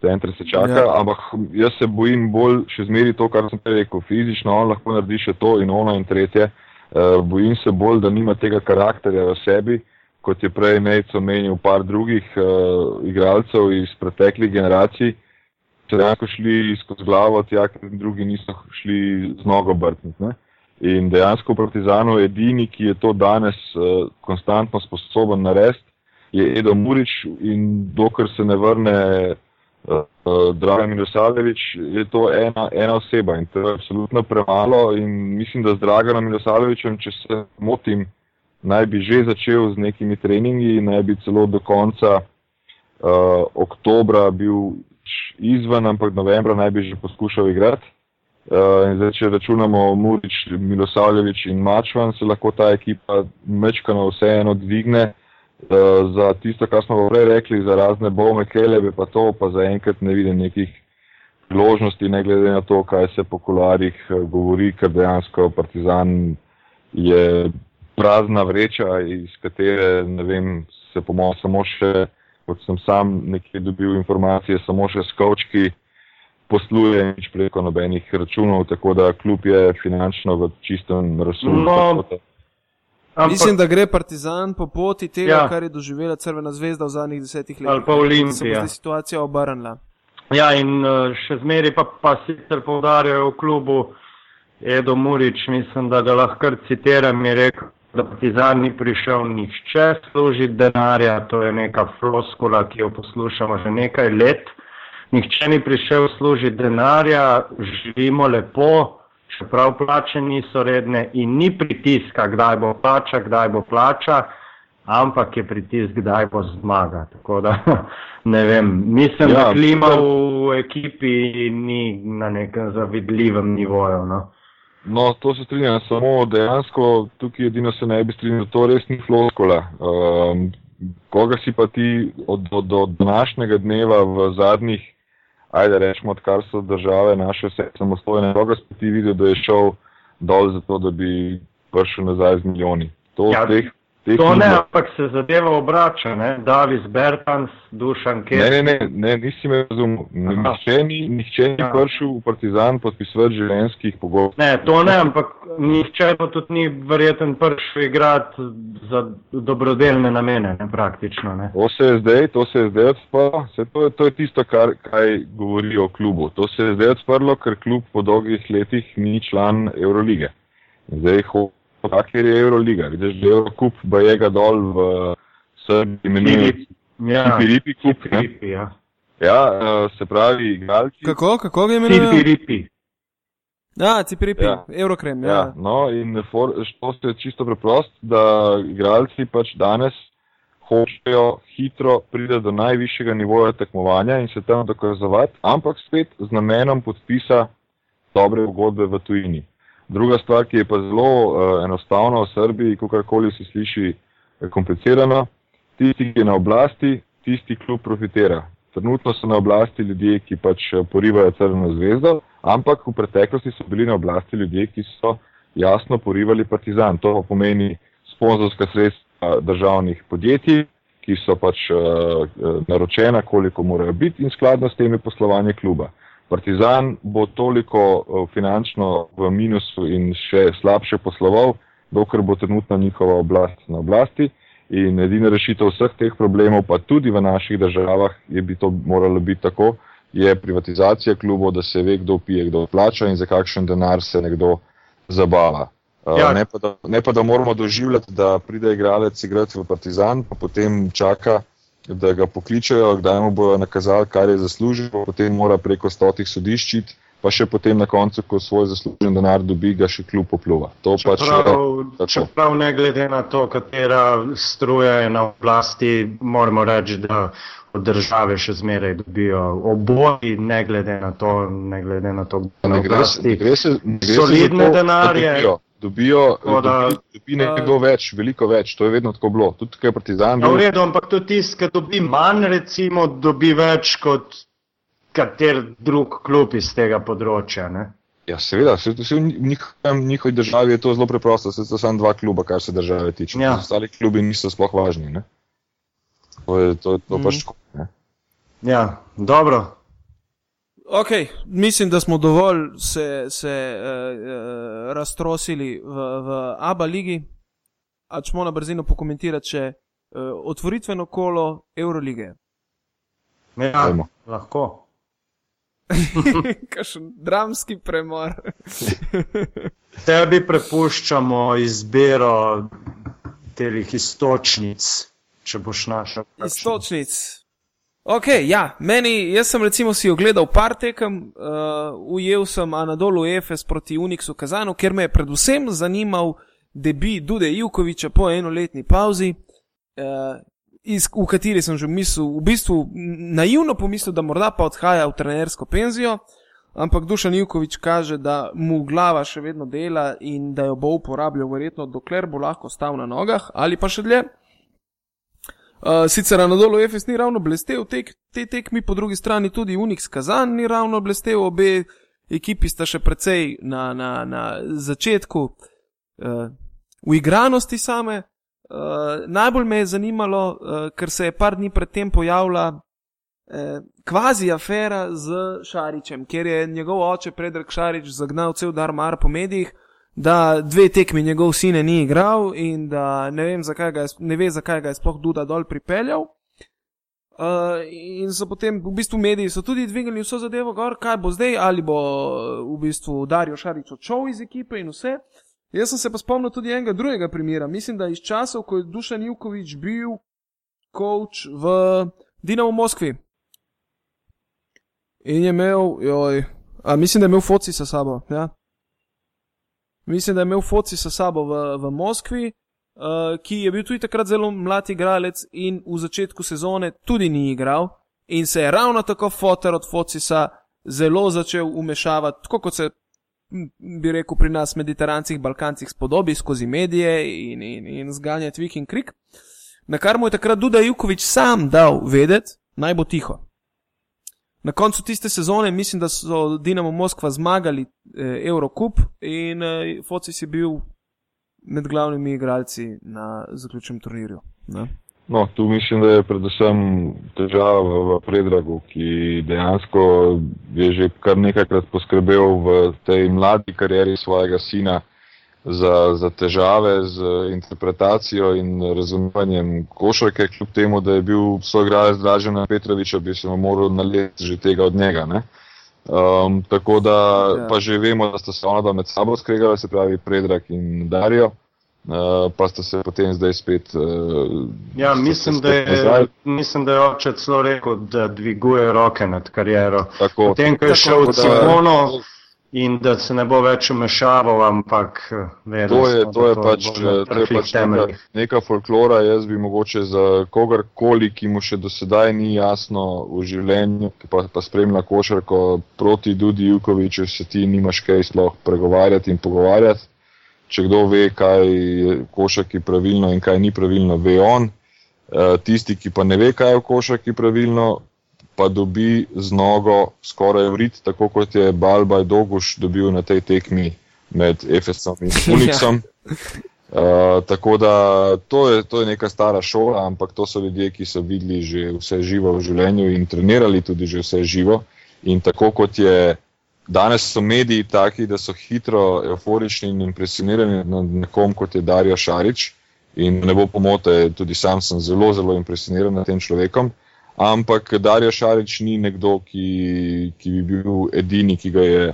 Centre se čaka, Ja. ampak jaz se bojim bolj še zmeri to, kar sem prej rekel. Fizično on lahko naredi še to in ono in tretje. Uh, bojim se bolj, da nima tega karakterja v sebi, kot je prej Nejc omenil par drugih uh, igralcev iz preteklih generacij, so dejansko šli skozi glavo, tja, ker drugi niso šli z nogo brtniti. In dejansko v Partizanu edini, ki je to danes uh, konstantno sposoben narediti, je Edo Murič in dokler se ne vrne uh, uh, Dragan Milosavljevič, je to ena, ena oseba in to je absolutno premalo in mislim, da z Draganom Milosavljevičem, če se motim, naj bi že začel z nekimi treningi, naj bi celo do konca uh, oktobra bil izven, ampak novembra naj bi že poskušal igrati. Uh, zdaj, če računamo Murič, Milosavljevič in Mačvan, se lahko ta ekipa mečkano vseeno dvigne. Uh, za tisto, kar smo prej rekli, za razne bome, kelebe, pa to, pa zaenkrat ne vidim nekih priložnosti, ne glede na to, kaj se po kolarjih govori, ker dejansko Partizan je prazna vreča, iz katere, ne vem, se po mojem samo še, kot sem sam nekje dobil informacije, samo še skovčki posluje nič preko nobenih računov, tako da kljub je finančno v čistem razsulu. No, ampak, mislim, da gre Partizan po poti tega, ja. kar je doživela Crvena zvezda v zadnjih desetih letih. Ali pa Olimpija. Se je situacija obrnila. Ja, in uh, še zmeri pa, pa sicer povdarjajo v klubu Edo Murič, mislim, da ga lahko citiram, je rekel, da Partizan ni prišel nihče služiti denarja, to je neka floskula, ki jo poslušamo že nekaj let nihče ni prišel služiti denarja, živimo lepo, čeprav plače niso redne in ni pritiska, kdaj bo plača, kdaj bo plača, ampak je pritisk, kdaj bo zmaga. Tako da ne vem, mislim, ja, da klima v ekipi ni na nekem zavidljivem nivoju. No. No, to se strinjam, samo dejansko tukaj edino se ne bi strinjal, to res ni floskola. Um, koga si pa ti od, od, od današnjega dneva v zadnjih ajde rečemo, odkar so države naše vse samostojne, koga spet ti videl, da je šel dol za to, da bi prišel nazaj z milijoni. To, ja, teh, teh to ne, ampak se zadeva obrača, ne? Davis Bertans, Dušan Kej. Ne, ne, ne, ne, nisi me razumel. Nihče ni, nihče ni ja. prišel v Partizan podpisovati življenjskih pogovorov. Ne, to ne, ampak nihče pa tudi ni verjeten prišel igrati za dobrodelne namene, ne, praktično. Ne. To se je zdaj, to se je zdaj odprlo, to, to je tisto, kar kaj govori o klubu. To se je zdaj odprlo, ker klub po dolgih letih ni član Eurolige. Zdaj hoče tako, ker je Euroliga. Vidiš, da je Eurocup, pa je ga dol v Srbiji, imenuje ja. Cipiripi kup. Cipiripi, ja. ja, uh, se pravi, igralci. Kako, kako ga imenuje? Cipiripi. Ja, Cipiripi, ja. Eurokrem. Ja. ja, no in to je čisto preprost, da igralci pač danes hočejo hitro priti do najvišjega nivoja tekmovanja in se tam dokazovati, ampak spet z namenom podpisa dobre pogodbe v tujini. Druga stvar, ki je pa zelo uh, enostavna v Srbiji, kakorkoli se sliši komplicirano, tisti, ki je na oblasti, tisti klub profitira. Trenutno so na oblasti ljudje, ki pač eh, porivajo crveno zvezdo, ampak v preteklosti so bili na oblasti ljudje, ki so jasno porivali partizan. To pa pomeni sponzorska sredstva državnih podjetij, ki so pač uh, naročena, koliko morajo biti in skladno s temi poslovanje kluba. Partizan bo toliko eh, finančno v minusu in še slabše posloval, dokler bo trenutno njihova oblast na oblasti. In edina rešitev vseh teh problemov, pa tudi v naših državah, je bi to moralo biti tako, je privatizacija klubov, da se ve, kdo pije, kdo plača in za kakšen denar se nekdo zabava. Eh, ja. Ne, pa da, ne pa da moramo doživljati, da pride igralec igrati v Partizan, pa potem čaka da ga pokličajo, kdaj mu bodo nakazali, kar je zaslužil, potem mora preko stotih sodiščit, pa še potem na koncu, ko svoj zaslužen denar dobi, ga še kljub popluva. To čeprav, pač je. Čeprav ne glede na to, katera struja je na oblasti, moramo reči, da od države še zmeraj dobijo oboji, ne glede na to, ne glede na to, kdo je na oblasti. Solidne denarje dobijo, da, dobi nekdo več, veliko več, to je vedno tako bilo. Tudi tukaj je partizan. Ja, v redu, ampak tudi tisti, ki dobi manj, recimo, dobi več kot kater drug klub iz tega področja. Ne? Ja, seveda, v njihovi, njihovi državi je to zelo preprosto, se to samo dva kluba, kar se države tiče. Ja. Ostali klubi niso sploh važni. Ne? To je, to, to mm. pač tako. Ja, dobro. Ok, mislim, da smo dovolj se, se uh, raztrosili v, v ABA ligi. A čemo na brzino pokomentirati še uh, otvoritveno kolo Eurolige? Ja, lahko. Kakšen dramski premor. Tebi prepuščamo izbiro teh istočnic, če boš našel. Istočnic. Ok, ja, meni, jaz sem recimo si ogledal par tekem, uh, ujel sem Anadolu Efes proti Unixu Kazanu, ker me je predvsem zanimal debi Dude Jukoviča po enoletni pauzi, uh, iz, v kateri sem že mislil, v bistvu naivno pomislil, da morda pa odhaja v trenersko penzijo, ampak Dušan Jukovič kaže, da mu glava še vedno dela in da jo bo uporabljal verjetno dokler bo lahko stal na nogah ali pa še dlje. Uh, sicer na dolu FS ni ravno blestev, tek, te tekmi po drugi strani tudi Unix Kazan ni ravno blestev, obe ekipi sta še precej na, na, na začetku uh, uigranosti same. Uh, najbolj me je zanimalo, uh, ker se je par dni predtem pojavila uh, kvazi afera z Šaričem, kjer je njegov oče Predrag Šarič zagnal cel dar mar po medijih, da dve tekmi njegov sine ni igral in da ne, vem, zakaj je, ne ve, zakaj ga je sploh Duda dol pripeljal. Uh, in so potem, v bistvu, mediji so tudi dvignili vso zadevo, gor, kaj bo zdaj, ali bo v bistvu Darijo Šarič odšel iz ekipe in vse. Jaz sem se pa spomnil tudi enega drugega primera. Mislim, da iz časov, ko je Dušan Jukovič bil coach v Dinamo Moskvi. In je imel, joj, a mislim, da je imel foci sa sabo. Ja? Mislim, da je imel foci sa sabo v, v Moskvi, uh, ki je bil tudi takrat zelo mlad igralec in v začetku sezone tudi ni igral. In se je ravno tako fotor od focisa zelo začel umešavati, tako kot se bi rekel pri nas, mediterancih, balkancih, spodobi skozi medije in, in, in zganjati vik in krik. Na kar mu je takrat Duda Jukovič sam dal vedeti, naj bo tiho. Na koncu tiste sezone mislim, da so Dinamo Moskva zmagali eh, Eurocup in eh, Focis je bil med glavnimi igralci na zaključnem turnirju. Ne? No, tu mislim, da je predvsem težava v, v predragu, ki dejansko je že kar nekajkrat poskrbel v tej mladi karieri svojega sina za, za težave z interpretacijo in razumevanjem košarke, kljub temu, da je bil svoj igralec Dražena Petroviča, bi se mu moral naleti že tega od njega. Um, tako da ja. pa že vemo, da sta se ona dva med sabo skregali, se pravi Predrag in Darijo. Uh, pa ste se potem zdaj spet. Uh, ja, mislim, da je, mislim, da je oče celo rekel, da dviguje roke nad kariero. Tako, potem, ko je šel v Cipono, in da se ne bo več umešaval, ampak eh, vedno. To je, to je pač, eh, to je pač neka, neka folklora. Jaz bi mogoče za kogarkoli, ki mu še do sedaj ni jasno v življenju, ki pa, pa spremlja košarko proti Dudi Jukoviču, se ti nimaš kaj sploh pregovarjati in pogovarjati. Če kdo ve, kaj je košarki pravilno in kaj ni pravilno, ve on. Eh, tisti, ki pa ne ve, kaj je v košarki pravilno, pa dobi z nogo skoraj vrit, tako kot je Balbaj Doguš dobil na tej tekmi med Efesom in Unixom. Uh, tako da to je, to je neka stara šola, ampak to so ljudje, ki so videli že vse živo v življenju in trenirali tudi že vse živo. In tako kot je danes, so mediji taki, da so hitro euforični in impresionirani nad nekom, kot je Darijo Šarič. In ne bo pomote, tudi sam sem zelo, zelo impresioniran nad tem človekom ampak Darijo Šarič ni nekdo, ki, ki bi bil edini, ki ga je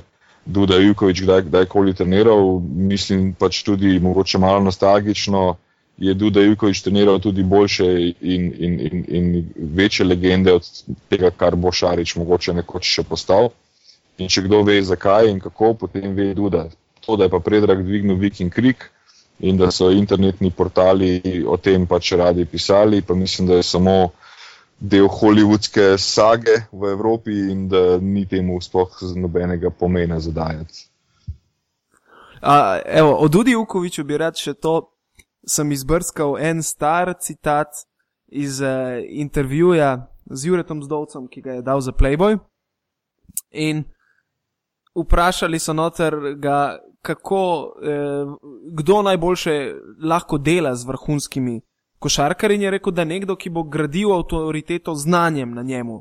Duda Jukovič kdaj, kdajkoli treniral. Mislim pač tudi, mogoče malo nostalgično, je Duda Jukovič treniral tudi boljše in, in, in, in večje legende od tega, kar bo Šarič mogoče nekoč še postal. In če kdo ve, zakaj in kako, potem ve Duda. To, da je pa predrag dvignil Viking Krik. In da so internetni portali o tem pač radi pisali, pa mislim, da je samo uh, del holivudske sage v Evropi in da ni temu sploh nobenega pomena zadajati. A, evo, od Udi Ukoviča bi rad še to, sem izbrskal en star citat iz uh, intervjuja z Juretom Zdovcem, ki ga je dal za Playboy. In vprašali so noter ga, kako, eh, kdo najboljše lahko dela z vrhunskimi košarkar in je rekel, da nekdo, ki bo gradil avtoriteto znanjem na njemu.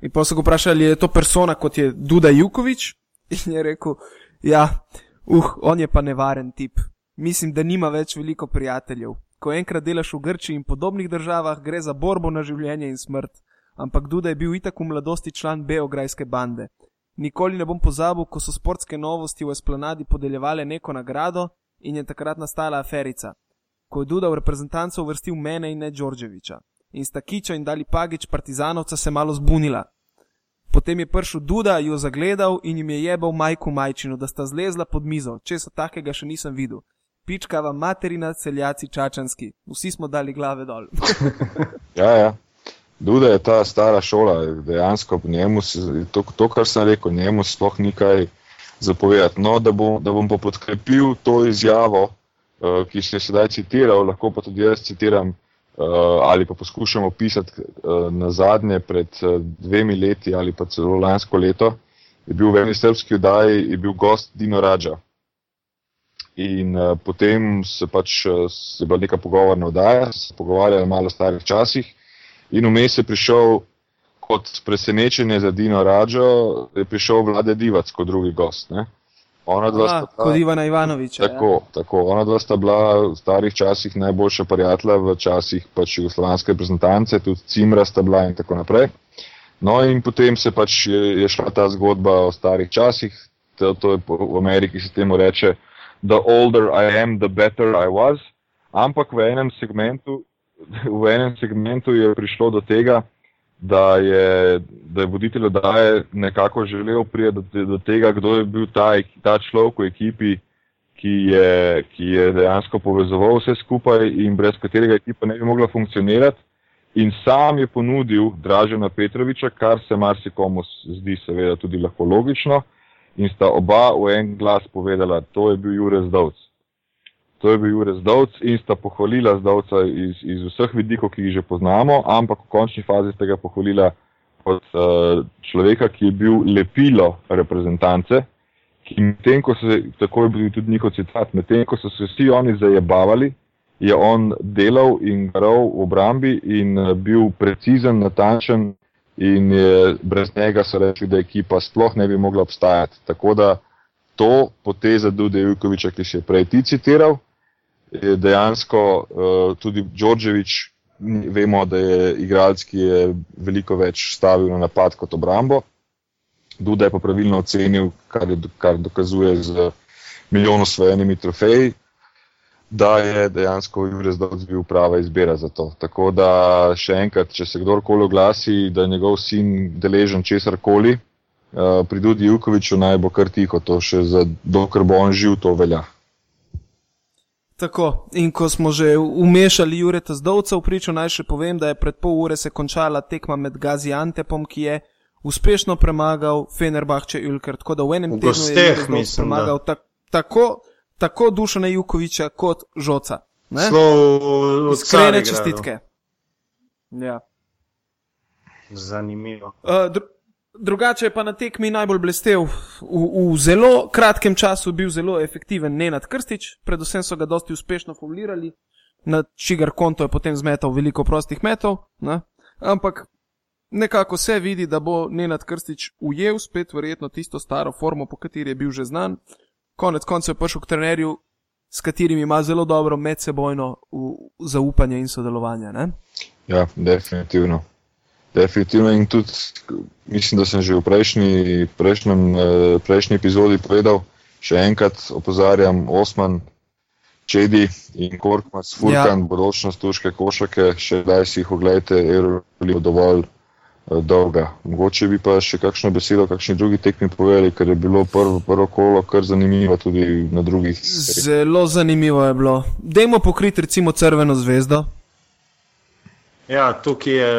In pa so ga vprašali, je to persona kot je Duda Jukovič in je rekel, ja, uh, on je pa nevaren tip. Mislim, da nima več veliko prijateljev. Ko enkrat delaš v Grčiji in podobnih državah, gre za borbo na življenje in smrt. ampak Duda je bil itak v mladosti član Beograjske bande. Nikoli ne bom pozabil, ko so sportske novosti v Esplanadi podeljevale neko nagrado in je takrat nastala aferica. Ko je Duda v reprezentanco uvrstil mene in ne Đorđeviča. In sta Kiča in Dali Pagič partizanovca se malo zbunila. Potem je prišel Duda, jo zagledal in jim je jebal majku majčino, da sta zlezla pod mizo, če so takega še nisem videl. Pičkava materina, celjaci čačanski, vsi smo dali glave dol. ja, ja. Duda je ta stara šola, dejansko njemu, to, to, kar sem rekel, njemu sploh ni kaj zapovedati. No, da bom, da bom pa podkrepil to izjavo, ki se je sedaj citiral, lahko pa tudi jaz citiram uh, ali pa poskušam opisati uh, na zadnje pred dvemi leti ali pa celo lansko leto, je bil v eni srpski oddaji, je bil gost Dino Rađa. In uh, potem se pač se bila neka pogovorna oddaja, se pogovarjali malo o starih časih in vmes je prišel kot presenečenje za Dino Rađo, je prišel vlade Divac kot drugi gost. Ne? Ona dva sta bila, kot Ivana Ivanoviča. Tako, ja. tako. Ona dva sta bila v starih časih najboljša prijatelja, v časih pač jugoslovanske reprezentance, tudi Cimra sta bila in tako naprej. No in potem se pač je, je šla ta zgodba o starih časih, to, to je v Ameriki se temu reče, the older I am, the better I was, ampak v enem segmentu, v enem segmentu je prišlo do tega, da je, da je voditelj oddaje nekako želel priti do, do tega, kdo je bil ta, ta človek v ekipi, ki je, ki je dejansko povezoval vse skupaj in brez katerega ekipa ne bi mogla funkcionirati. In sam je ponudil Dražena Petroviča, kar se marsikomu zdi seveda tudi lahko logično, in sta oba v en glas povedala, to je bil Jurek Zdovc to je bil Jurek Zdovc in sta pohvalila Zdovca iz, iz vseh vidikov, ki jih že poznamo, ampak v končni fazi sta ga pohvalila kot uh, človeka, ki je bil lepilo reprezentance, ko se, tako je bil tudi njihov citat, medtem, ko so se vsi oni zajebavali, je on delal in garal v obrambi in uh, bil precizen, natančen in je, brez njega so rekli, da ekipa sploh ne bi mogla obstajati. Tako da to poteza Dude Jukoviča, ki si je prej ti citiral, dejansko uh, tudi Đorđevič, vemo, da je igralec, ki je veliko več stavil na napad kot obrambo. Duda je pa pravilno ocenil, kar, je, kar dokazuje z milijon osvojenimi trofeji, da je dejansko Jurek Zdovc bil prava izbira za to. Tako da še enkrat, če se kdorkoli oglasi, da je njegov sin deležen česar koli, uh, pri Dudi Jukoviču naj bo kar tiho, to še za dokler bo on živ, to velja. Tako, in ko smo že umešali Jureta Zdovca v pričo, naj še povem, da je pred pol ure se končala tekma med Gaziantepom, ki je uspešno premagal Fenerbahče Ulker. Tako da v enem tednu je Zdovc premagal ta, tako, tako Dušana Jukoviča kot Žoca. Iskrene čestitke. Ja. Zanimivo. Uh, Drugače je pa na tekmi najbolj blestev. V, v zelo kratkem času bil zelo efektiven Nenad Krstič, predvsem so ga dosti uspešno formulirali, na čigar konto je potem zmetal veliko prostih metov. Ne? Ampak nekako se vidi, da bo Nenad Krstič ujel spet verjetno tisto staro formo, po kateri je bil že znan. Konec koncev je prišel k trenerju, s katerim ima zelo dobro medsebojno zaupanje in sodelovanje. Ne? Ja, definitivno. Definitivno in tudi mislim, da sem že v prejšnji, prejšnjem, eh, prejšnji epizodi povedal, še enkrat opozarjam, Osman, Čedi in Korkmas, Furkan, ja. bodočnost turške košake, še daj si jih ogledajte, Euroliga dovolj uh, dolga. Mogoče bi pa še kakšno besedo, kakšni drugi tekmi povedali, ker je bilo prvo, prvo kolo kar zanimivo tudi na drugih. Zelo zanimivo je bilo. Dajmo pokriti recimo Crveno zvezdo. Ja, tukaj je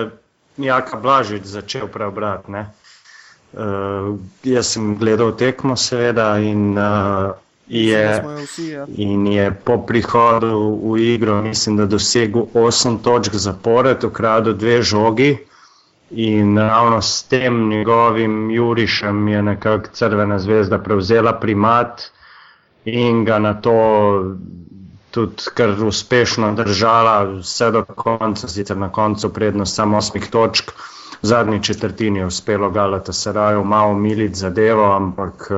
Jaka Blažič začel preobrati. Uh, jaz sem gledal tekmo, seveda, in, uh, je, vsi, ja. in je po prihodu v igro, mislim, da dosegel 8 točk zapored, ukradel dve žogi. In ravno s tem njegovim Jurišem je nekako Crvena zvezda prevzela primat in ga na to tudi kar uspešno držala, vse do konca, sicer na koncu prednost samo osmih točk. V zadnji četrtini je uspelo Galata Saraju malo militi zadevo, ampak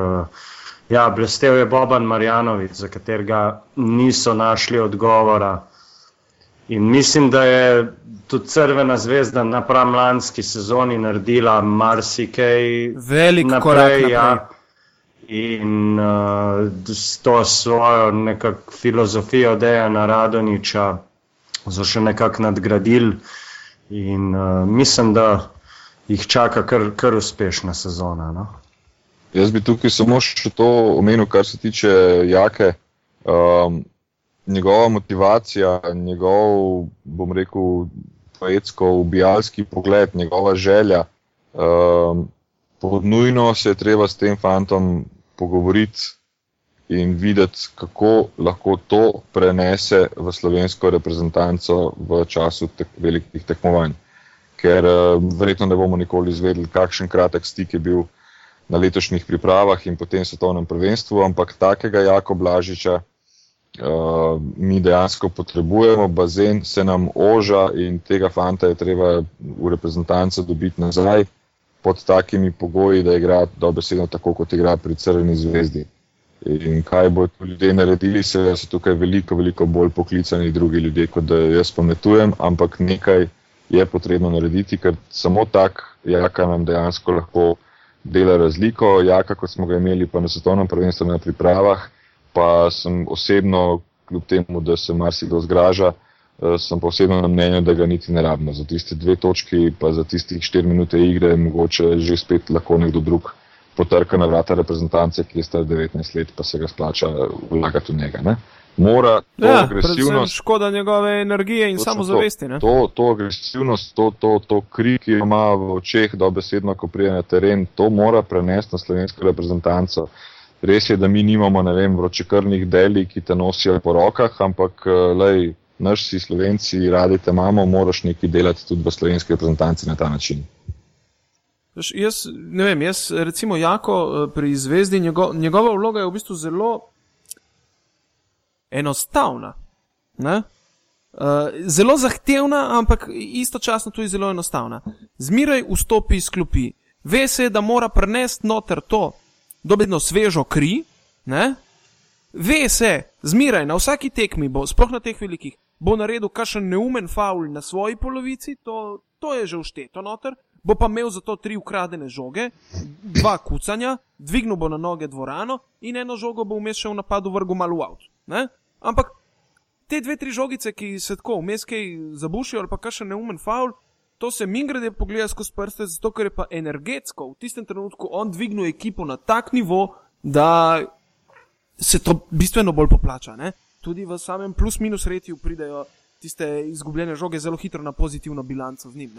ja, blestev je Boban Marjanovič, za katerega niso našli odgovora. In mislim, da je tudi Crvena zvezda napram lanski sezoni naredila marsikaj. Velik naprej, korak naprej. Ja. In uh, s to svojo nekakšno filozofijo Dejana Radoniča so še nekako nadgradili. In uh, mislim, da jih čaka kar, kar uspešna sezona. No? Jaz bi tukaj samo še to omenil, kar se tiče Jake. Um, njegova motivacija, njegov, bom rekel, poetsko, ubijalski pogled, njegova želja. Um, Podnujno se je treba s tem fantom pogovoriti in videti, kako lahko to prenese v slovensko reprezentanco v času tek, velikih tekmovanj. Ker uh, verjetno ne bomo nikoli izvedeli, kakšen kratek stik je bil na letošnjih pripravah in potem svetovnem prvenstvu, ampak takega Jako Blažiča uh, mi dejansko potrebujemo, bazen se nam oža in tega fanta je treba v reprezentanco dobiti nazaj pod takimi pogoji, da igra dobesedno tako, kot igra pri Crveni zvezdi. In kaj bo tu ljudje naredili, se so tukaj veliko, veliko bolj poklicani drugi ljudje, kot da jaz pametujem, ampak nekaj je potrebno narediti, ker samo tak jaka nam dejansko lahko dela razliko. Jaka, kot smo ga imeli pa na svetovnem prvenstvu na pripravah, pa sem osebno, kljub temu, da se marsikdo zgraža, sem pa osebno na mnenju, da ga niti ne rabimo. Za tiste dve točki, pa za tistih štiri minute igre, mogoče že spet lahko nekdo drug potrka na vrata reprezentance, ki je star 19 let, pa se ga splača vlagati v njega. Ne? Mora to ja, agresivnost. Škoda njegove energije in samozavesti. To, to, to agresivnost, to, to, to krik, ki jo ima v očeh, dobesedno, ko prije na teren, to mora prenesti na slovensko reprezentanco. Res je, da mi nimamo vem, vročekrvnih deli, ki te nosijo po rokah, ampak eh, lej, naš si slovenci, radi te imamo, moraš nekaj delati tudi v slovenski reprezentanci na ta način. Jaz, ne vem, jaz recimo jako eh, pri zvezdi, njego, njegova vloga je v bistvu zelo enostavna. Ne? Uh, zelo zahtevna, ampak istočasno tudi zelo enostavna. Zmeraj vstopi iz klopi, ve se, da mora prenesti noter to, dobedno svežo kri, ne? Ve se, zmeraj na vsaki tekmi, bo, sploh na teh velikih, bo naredil kakšen neumen faul na svoji polovici, to, to je že všteto noter, bo pa imel za to tri ukradene žoge, dva kucanja, dvignil bo na noge dvorano in eno žogo bo vmes še v napadu vrgel malo v avt. Ampak te dve, tri žogice, ki se tako vmes kaj zabušijo ali pa kakšen neumen faul, to se mi grede pogleda skozi prste, zato ker je pa energetsko v tistem trenutku on dvignil ekipo na tak nivo, da se to bistveno bolj poplača. Ne? Tudi v samem plus-minus retju pridejo tiste izgubljene žoge zelo hitro na pozitivno bilanco z njim.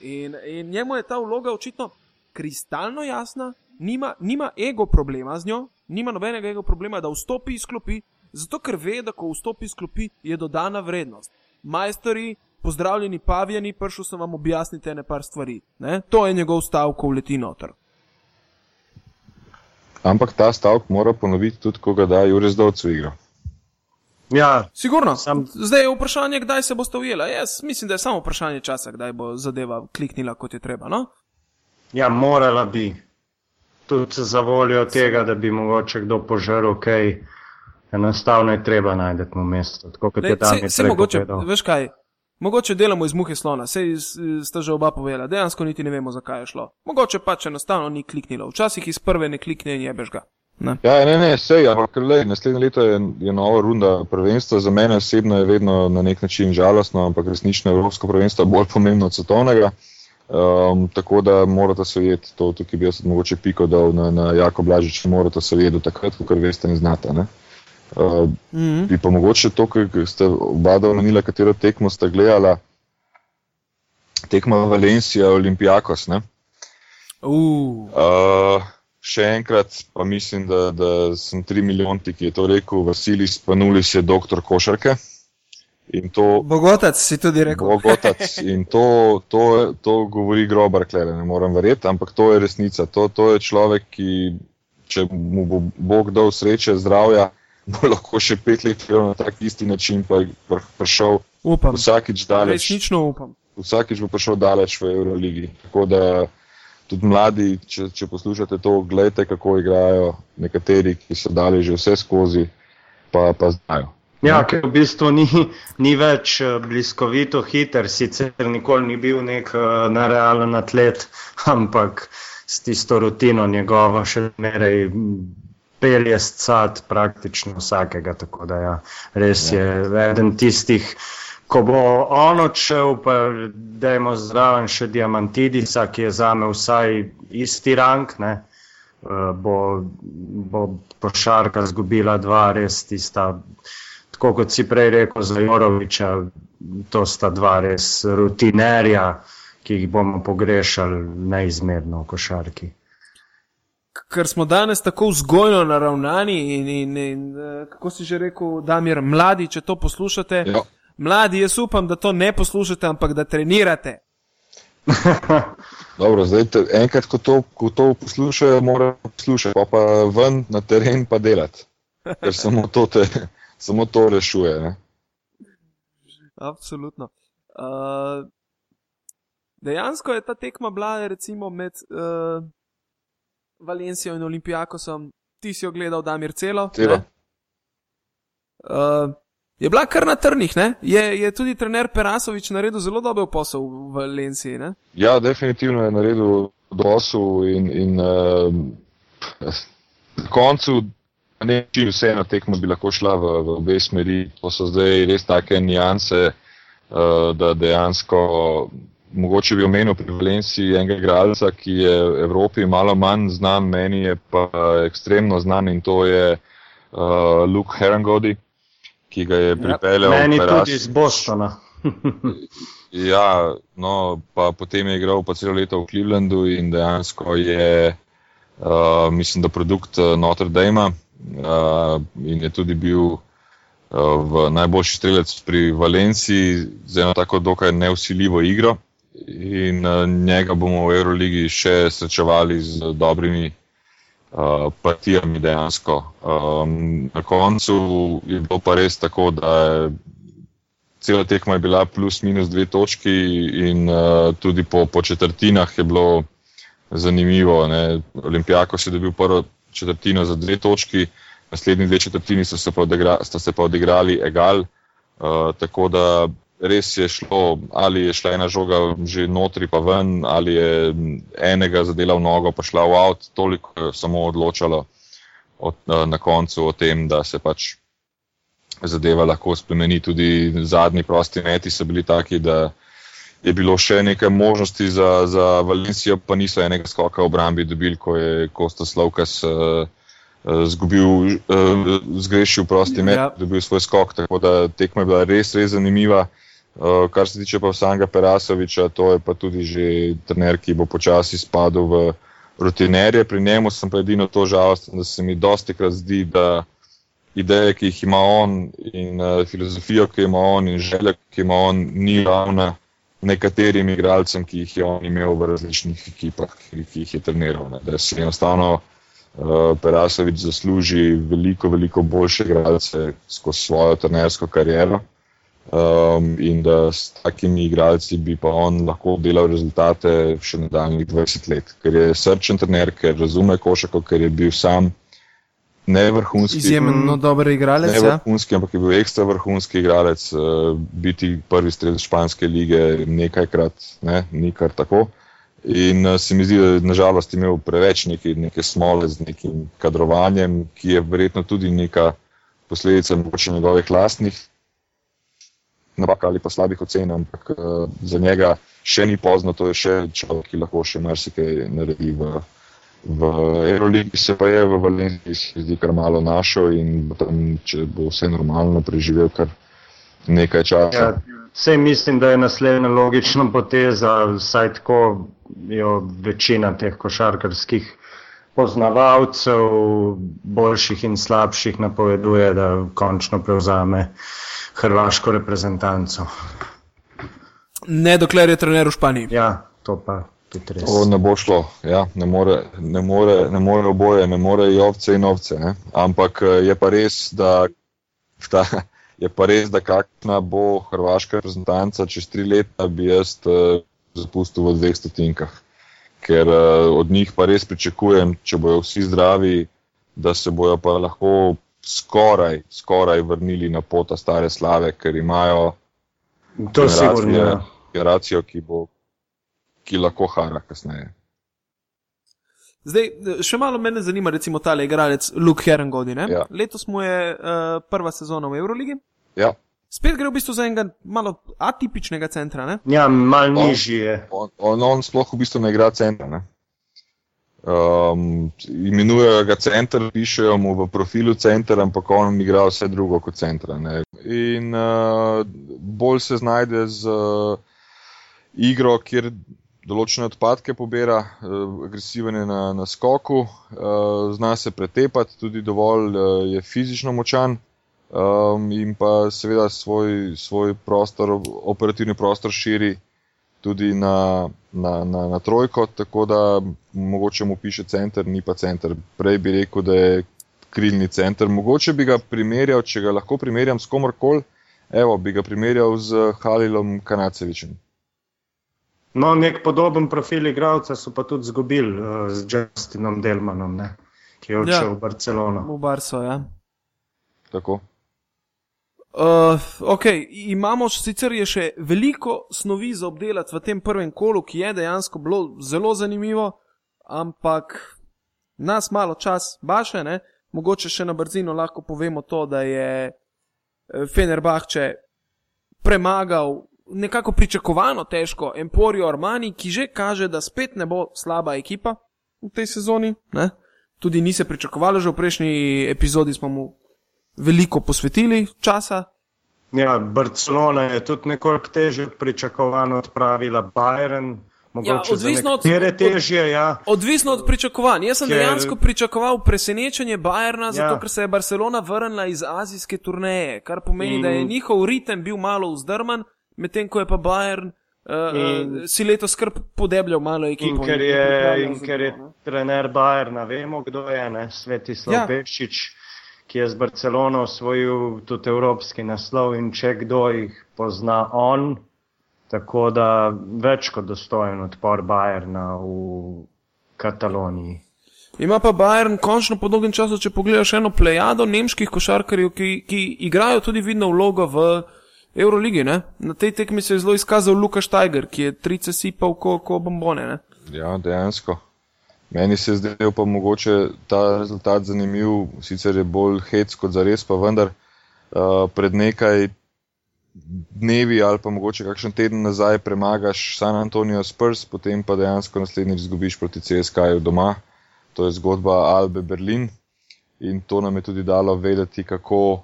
In, in njemu je ta vloga očitno kristalno jasna, nima, nima ego problema z njo, nima nobenega ego problema, da vstopi iz klopi, zato ker ve, da ko vstopi iz klopi, je dodana vrednost. Majstori, pozdravljeni, pavijani, prišel sem vam objasniti nekaj stvari. Ne? To je njegov stavek, ko leti noter. Ampak ta stavek mora ponoviti tudi, ko ga da Jurek Zdovcu igro. Ja, sigurno. Sam... Zdaj je vprašanje, kdaj se boste ujeli. Jaz mislim, da je samo vprašanje časa, kdaj bo zadeva kliknila, kot je treba. No? Ja, morala bi. Tudi za voljo tega, da bi mogoče kdo požrl, kaj okay. enostavno je treba najti v mestu. Tako kot Le, je tam. Se, se mogoče, veš kaj, Mogoče delamo iz muhe slona, sej sta že oba povedala, dejansko niti ne vemo, zakaj je šlo. Mogoče pač enostavno ni kliknilo, včasih iz prve ne klikne in jebeš ga. Ne. Ja, ne, ne, sej, ampak le, naslednje leto je, je nova runda prvenstva, za mene osebno je vedno na nek način žalostno, ampak resnično Evropsko prvenstvo je bolj pomembno od svetovnega. Um, tako da morate se vedeti, to tukaj bi jaz mogoče piko dal na, na Jako Blažič, morate se vedeti takrat, ko veste, ne znate. Ne? Uh, mm -hmm. Bi pa mogoče to, kar ste oba omenila, katero tekmo ste gledala, tekmo Valencija, Olimpijakos. Uh. Uh, še enkrat pa mislim, da, da sem tri milijonti, ki je to rekel, Vasilis Panulis je doktor košarke. To, Bogotac si tudi rekel. Bogotac in to, to, to govori grobar, klede, ne morem verjeti, ampak to je resnica. To, to je človek, ki, če mu bo Bog dal sreče, zdravja, bo lahko še pet let na tak isti način prišel. Upam. Vsakič daleč. Resnično upam. Vsakič bo prišel daleč v Euroligi. Tako da tudi mladi, če, če poslušate to, gledajte, kako igrajo nekateri, ki so dali že vse skozi, pa, pa znajo. Ja, ker v bistvu ni, ni več eh, bliskovito hiter, sicer nikoli ni bil nek uh, nerealen atlet, ampak s tisto rutino njegovo še meraj pelje scat praktično vsakega. Tako da ja, res je eden tistih, ko bo on odšel, pa dajmo zraven še diamantidisa, ki je zame vsaj isti rang. Ne? Uh, bo, bo pošarka zgubila dva, res tista tako kot si prej rekel za Joroviča, to sta dva res rutinerja, ki jih bomo pogrešali neizmerno v košarki. Ker smo danes tako vzgojno naravnani in, in, in eh, kako si že rekel, Damir, mladi, če to poslušate, jo. mladi, jaz upam, da to ne poslušate, ampak da trenirate. Dobro, zdaj, enkrat, ko to, ko to poslušajo, morajo poslušati, pa pa ven na teren pa delati. Ker samo to te, samo to rešuje. Ne? Absolutno. Uh, dejansko je ta tekma bila recimo, med uh, Valencijo in Olimpijakosom. Ti si jo gledal, Damir, celo. celo. Uh, je bila kar na trnih, je, je tudi trener Perasovič naredil zelo dober posel v Valenciji. Ne? Ja, definitivno je naredil posel in, in uh, na koncu Ne, če vseeno tekmo bi lahko šla v, v obe smeri, to so zdaj res take nijanse, uh, da dejansko mogoče bi omenil pri Valenciji enega igralca, ki je v Evropi malo manj znan, meni je pa ekstremno znan in to je uh, Luke Herangodi, ki ga je ja, pripeljal. Ja, meni tudi iz Bostona. ja, no, pa potem je igral pa celo leto v Clevelandu in dejansko je, uh, mislim, da produkt Notre Dame in je tudi bil v najboljši strelec pri Valenciji z eno tako dokaj neusiljivo igro. In njega bomo v Euroligi še srečevali z dobrimi uh, partijami dejansko. Um, na koncu je bilo pa res tako, da je cela tekma je bila plus minus dve točki in uh, tudi po, po četrtinah je bilo zanimivo. Olimpijako si dobil prvo četrtino za dve točki, naslednji dve četrtini so se pa, odigra, se pa odigrali egal. Uh, tako da res je šlo, ali je šla ena žoga že notri, pa ven, ali je enega zadela v nogo, pa šla v avt, toliko je samo odločalo od, uh, na koncu o tem, da se pač zadeva lahko spremeni. Tudi zadnji prosti meti so bili taki, da je bilo še nekaj možnosti za, za Valencijo, pa niso enega skoka v obrambi dobili, ko je Kostas Lovkas. Uh, Zgubil, zgrešil prosti met, ja. dobil svoj skok, tako da tekma je bila res, res zanimiva. Kar se tiče pa samega Perasoviča, to je pa tudi že trener, ki bo počasi spadal v rutinerje. Pri njemu sem pa edino to žalosten, da se mi dosti krat zdi, da ideje, ki jih ima on in filozofijo, ki ima on in želje, ki ima on, ni ravna nekaterim igralcem, ki jih je on imel v različnih ekipah, ki jih je treniral. Ne. Da se enostavno uh, Perasovič zasluži veliko, veliko boljše igralce skozi svojo trenersko kariero. Um, in da s takimi igralci bi pa on lahko delal rezultate še nadaljnjih 20 let, ker je srčen trener, ker razume košako, ker je bil sam ne vrhunski. Izjemno dober igralec. Ne ja. vrhunski, ampak je bil ekstra vrhunski igralec. Uh, biti prvi strelec španske lige nekajkrat, ne, ni kar tako. In uh, se mi zdi, da je nažalost imel preveč neke, neke smole z nekim kadrovanjem, ki je verjetno tudi neka posledica mogoče njegovih lastnih napak ali pa slabih ocen, ampak uh, za njega še ni pozno, to je še človek, ki lahko še marsikaj naredi v v Euroligi se pa je v Valenciji, se zdi, kar malo našel in tam, če bo vse normalno, preživel kar nekaj časa. Ja, vse mislim, da je naslednja logična poteza, vsaj tako jo večina teh košarkarskih poznavalcev, boljših in slabših, napoveduje, da končno prevzame hrvaško reprezentanco. Ne, dokler je trener v Španiji. Ja, to pa. To ne bo šlo, ja, ne, more, ne, more, ne more oboje, ne more i ovce in ovce. Ne? Ampak eh, je pa res, da, ta, je pa res, da kakšna bo hrvaška reprezentanca čez tri leta, bi jaz uh, zapustil v dveh stotinkah. Ker uh, od njih pa res pričakujem, če bojo vsi zdravi, da se bojo pa lahko skoraj, skoraj vrnili na pota stare slave, ker imajo To sigurno. ja. generacijo, ki, bo, ki lahko hara kasneje. Zdaj, še malo mene zanima, recimo, ta igralec Luke Herengodi. Ja. Letos mu je uh, prva sezona v Euroligi. Ja, Spet gre v bistvu za enega malo atipičnega centra. Ne? Ja, mal On- nižji je. on, on, on sploh v bistvu ne igra centra. Ne? Um, imenujejo ga center, pišejo mu v profilu center, ampak on igra vse drugo kot centra. Ne? In uh, bolj se znajde z uh, igro, kjer določene odpadke pobira, uh, agresiven je na, na skoku, uh, zna se pretepati, tudi dovolj uh, je fizično močan. Um, in pa seveda svoj, svoj prostor, operativni prostor širi tudi na, na, na, na trojko, tako da mogoče mu piše center, ni pa center. Prej bi rekel, da je krilni center. Mogoče bi ga primerjal, če ga lahko primerjam s komorkoli, evo, bi ga primerjal z Halilom Kanacevičem. No, nek podoben profil igralca so pa tudi izgubili uh, z Justinom Delmanom, ne, ki je odšel Ja. v Barcelono. V Barso. Ja. Tako. Uh, ok, imamo sicer še veliko snovi za obdelati v tem prvem kolu, ki je dejansko bilo zelo zanimivo, ampak nas malo čas baše, ne? mogoče še na brzino lahko povemo to, da je eh, Fenerbahče premagal nekako pričakovano težko Emporio Armani, ki že kaže, da spet ne bo slaba ekipa v tej sezoni. Ne? Tudi ni se pričakovalo, že v prejšnji epizodi smo mu veliko posvetili časa. Ja, Barcelona je tudi nekoliko teže pričakovano odpravila Bayern, mogoče odvisno od- nekatere od- težje, ja. Odvisno od pričakovanj. Jaz sem Ker- dejansko pričakoval presenečenje Bajerna, zato Ja. ker se je Barcelona vrnila iz azijske turneje, kar pomeni, In- da je njihov ritem bil malo vzdrman, medtem ko je pa Bayern In- uh, si letos skrb podebljal malo ekipo. In ker je, in za ker je trener Bayerna, vemo kdo je, ne? Svetislav Ja. ja. Ki je z Barcelono osvojil tudi evropski naslov in če kdo jih pozna on, tako da več kot dostojen odpor Bayerna v Kataloniji. Ima pa Bayern končno po dolgem času, če pogledaš eno plejado nemških košarkarjev, ki, ki igrajo tudi vidno vlogo v Euroligi. Ne? Na tej tekmi se je zelo izkazal Luka Steiger, ki je trice sipal ko, ko bombone. Ne? Ja, dejansko. Meni se je zdel pa mogoče ta rezultat zanimiv, sicer je bolj hec kot za res, pa vendar uh, pred nekaj dnevi ali pa mogoče kakšen teden nazaj premagaš San Antonijo Spurs, potem pa dejansko naslednjič izgubiš proti CSK-ju doma. To je zgodba Albe Berlin in to nam je tudi dalo vedeti, kako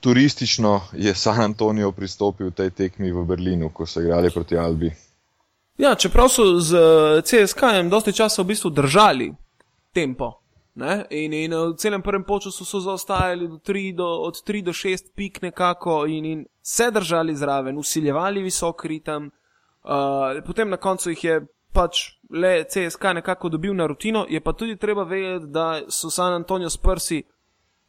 turistično je San Antonijo pristopil v tej tekmi v Berlinu, ko so igrali proti Albi. Ja, čeprav so z eh, CSK-jem dosti časa v bistvu držali tempo. Ne? In, in v celem prvem polčasu so zaostajali do 3 do, od 3 do 6 pik nekako in, in se držali zraven, usiljevali visok ritem. Uh, potem na koncu jih je pač le CSK nekako dobil na rutino, je pa tudi treba vedeti, da so San Antonijo Spursi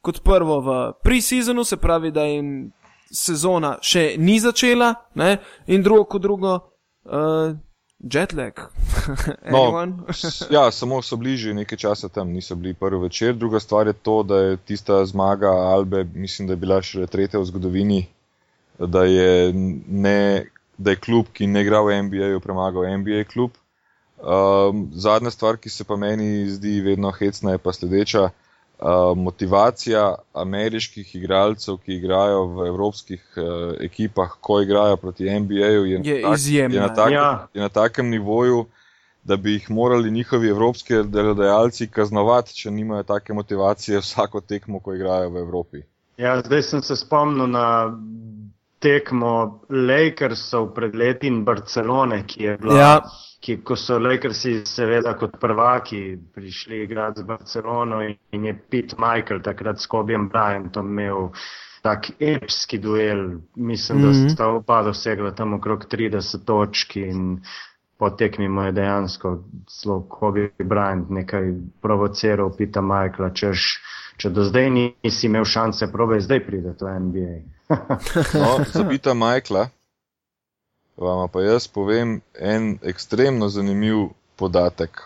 kot prvo v pre-seasonu, se pravi, da jim sezona še ni začela, ne? in drugo kot drugo, uh, jetlag. No, ja, samo so bližje nekaj časa tam, niso bili prvi večer. Druga stvar je to, da je tista zmaga Albe, mislim, da je bila še tretja v zgodovini, da je, ne, da je klub, ki ne igra v NBA-ju, premagal NBA klub. Um, zadnja stvar, ki se pa meni zdi vedno hecna, je pa sledeča. Uh, motivacija ameriških igralcev, ki igrajo v evropskih uh, ekipah, ko igrajo proti NBA-ju, je, Je na tak- izjemna, je na ja. takem, Ja. je na takem nivoju, da bi jih morali njihovi evropski delodajalci kaznovati, če nimajo take motivacije vsako tekmo, ko igrajo v Evropi. Ja, zdaj sem se spomnil na tekmo Lakersov pred leti in Barcelone, ki je bila. Ja. Ki, ko so Lakersi, seveda, kot prvaki prišli igrati z Barcelono in, in je Pete Michael takrat s Kobijem Bryantom imel tak epski duel. Mislim, Mhm. da sta oba dosegla tam okrog 30 točk in po tekmi mu je dejansko zelo Kobe Bryant nekaj provociral Pita Michaela, češ, če do zdaj nisi imel šanse, probaj zdaj prideti v NBA. No, za Pita Michaela vam pa jaz povem en ekstremno zanimiv podatek.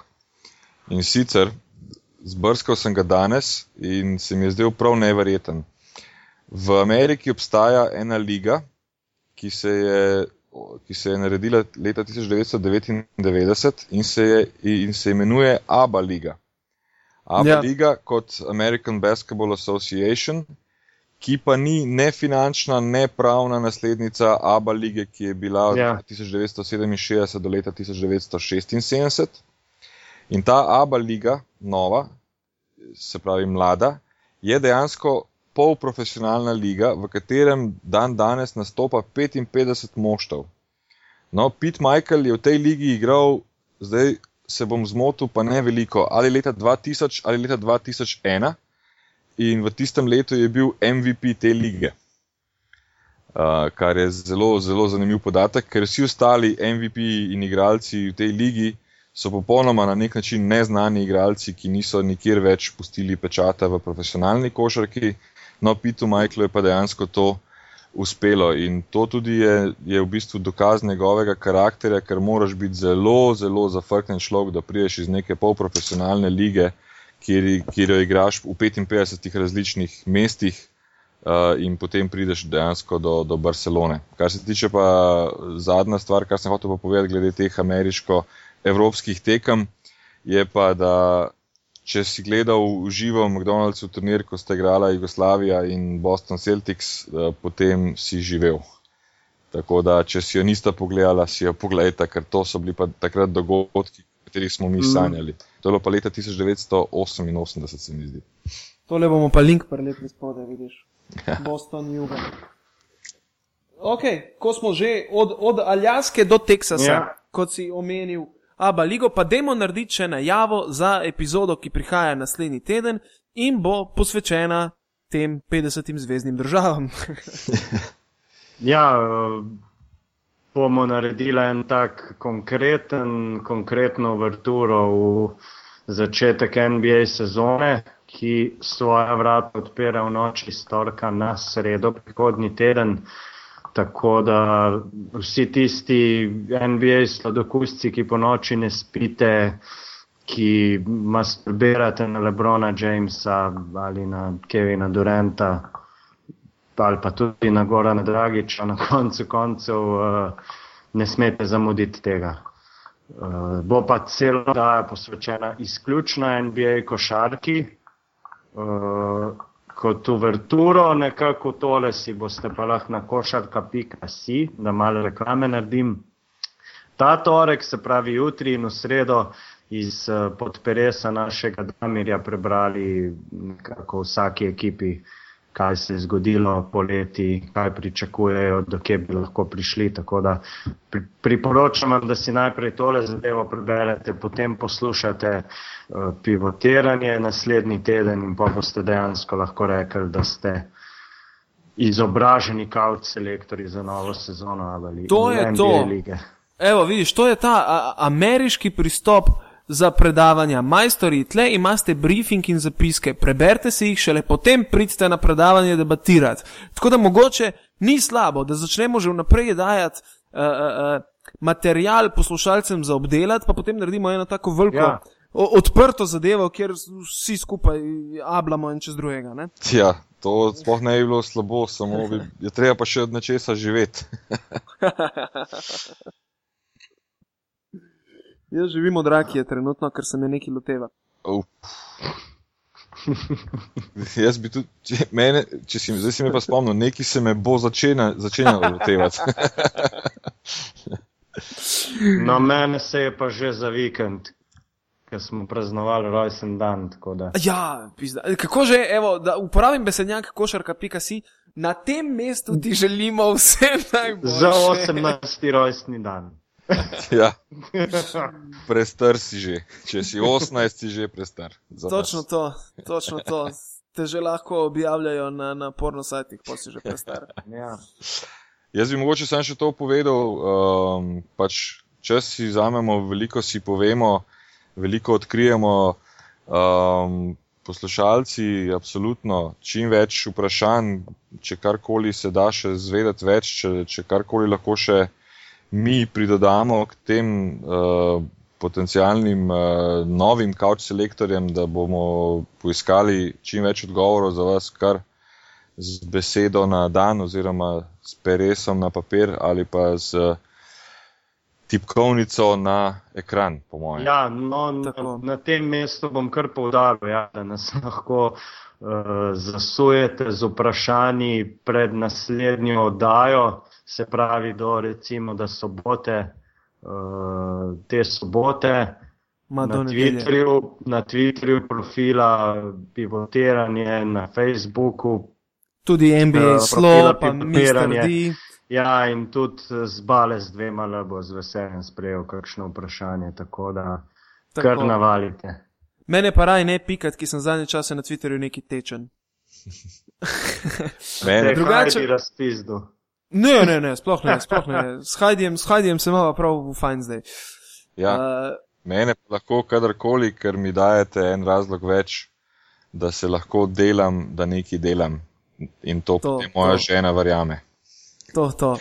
In sicer zbrskal sem ga danes in se mi je zdel prav neverjeten. V Ameriki obstaja ena liga, ki se je, ki se je naredila leta 1999 in se, je, in se imenuje ABA liga. ABA ja. liga kot American Basketball Association, ki pa ni ne finančna, ne pravna naslednica ABA lige, ki je bila od ja. 1967 do leta 1976. In ta ABA liga, nova, se pravi mlada, je dejansko polprofesionalna liga, v katerem dan danes nastopa 55 moštov. No, Pete Michael je v tej ligi igral, zdaj se bom zmotil, pa ne veliko, ali leta 2000 ali leta 2001, in v tistem letu je bil MVP te lige. Uh, kar je zelo, zelo zanimiv podatek, ker vsi ostali MVP in igralci v tej ligi so popolnoma na nek način neznani igralci, ki niso nikjer več pustili pečata v profesionalni košarki. No, Pitu Michaelu je pa dejansko to uspelo in to tudi je, je v bistvu dokaz njegovega karakterja, ker moraš biti zelo, zelo zafrknen človek, da priješ iz neke polprofesionalne lige, kjer, kjer jo igraš v 55 različnih mestih uh, in potem prideš dejansko do, do Barcelone. Kar se tiče pa zadnja stvar, kar sem hotel povedati glede teh ameriško evropskih tekem, je pa, da če si gledal v živo McDonald's turnir, ko sta igrala Jugoslavija in Boston Celtics, eh, potem si živel. Tako da, če si jo nista pogledala, si jo pogledajte, ker to so bili pa takrat dogodki, o katerih smo mi mm. To je bilo pa leta 1988, se mi zdi. Tole bomo pa link prelepili spodaj, vidiš. Ja. Boston, Juga. Ok, ko smo že od, od Aljaske do Teksasa, ja. kot si omenil. Aba Ligo, pa dajmo narediti še najavo za epizodo, ki prihaja naslednji teden in bo posvečena tem 50 zvezdnim državam. ja, bomo naredili en tak konkreten, konkretno vrturo v začetek NBA sezone, ki svoja vrata odpira v noči storka na sredo prihodnji teden. Tako da vsi tisti NBA sladokusci, ki po noči ne spite, ki masturbirate na Lebrona Jamesa ali na Kevina Durenta ali pa tudi na Gorana Dragiča, na koncu koncev uh, ne smete zamuditi tega. Uh, bo pa celo daja posvečena izključno NBA košarki. Uh, kot uverturo, nekako tole si boste pa lahko na košarka.si, da malo reklame naredim. Ta torek, se pravi jutri in v sredo, iz eh, podperesa našega Damirja prebrali nekako vsaki ekipi kaj se je zgodilo poleti, kaj pričakujejo, do kje bi lahko prišli. Tako da priporočam vam, da si najprej tole zadevo preberete, potem poslušate uh, pivotiranje naslednji teden in pa boste dejansko lahko rekli, da ste izobraženi kaut selektori za novo sezono ali to je to. Lige. Evo, vidiš, to je ta a, ameriški pristop za predavanja. Majstori, tle imate briefing in zapiske, preberite si jih, šele potem pridite na predavanje debatirati. Tako da mogoče ni slabo, da začnemo že vnaprej dajati uh, uh, uh, material poslušalcem za obdelati, pa potem naredimo eno tako veliko. Ja. Odprto zadevo, kjer vsi skupaj ablamo en čez drugega. Ne? Ja, to sploh ne bi bilo slabo, samo bi, je treba pa še od nečesa živeti. Jaz živim od rakije, trenutno, ker se me nekaj loteva. Oh. Jaz bi tudi, če, mene, če si, zdaj si me pa spomnil, nekaj se me bo začenjalo lotevati. no, mene se je pa že za vikend, ker smo praznovali rojsten dan. Ja, pizda. kako že, evo, da uporabim besednjak košarka.si, na tem mestu ti želimo vse najbolje. Za 18. rojstni dan. ja. Prestar si že, če si 18, si že prestar. Točno to, točno to. Te že lahko objavljajo na, na porno sajtih, pa si že prestar. ja. Jaz bi mogoče samo še to povedal. Um, pač, če si vzamemo, veliko si povemo, veliko odkrijemo. Um, poslušalci, absolutno, čim več vprašanj, če karkoli se da še zvedeti več, če, če karkoli lahko še mi pridodamo k tem uh, potencialnim uh, novim couch selektorjem, da bomo poiskali čim več odgovorov za vas, kar z besedo na dan, oziroma s peresom na papir ali pa z tipkovnico na ekran, po mojem. Ja, no, na, na tem mestu bom kar povdaril, ja, da nas lahko uh, zasujete z vprašanji pred naslednjo oddajo, se pravi do recimo, da sobote, uh, te sobote. Na Twitterju, na Twitterju profila pivotiranje, na Facebooku Tudi NBA uh, Slow, pa Mr. D. Ja, in tudi z Bale z dvema le bo z veseljem sprejel kakšno vprašanje, tako da tako. kar navalite. Mene pa raj ne pikat, ki sem zadnje čase na Twitterju neki tečen. Mene drugače bi razpizdu. Ne, ne, ne, sploh ne, sploh ne. S Hajdijem, s Hajdijem se imamo prav v fajn zdaj. Ja, uh, mene lahko kadarkoli, ker mi dajete en razlog več, da se lahko delam, da nekaj delam. In to, to moja to. žena verjame. To, to.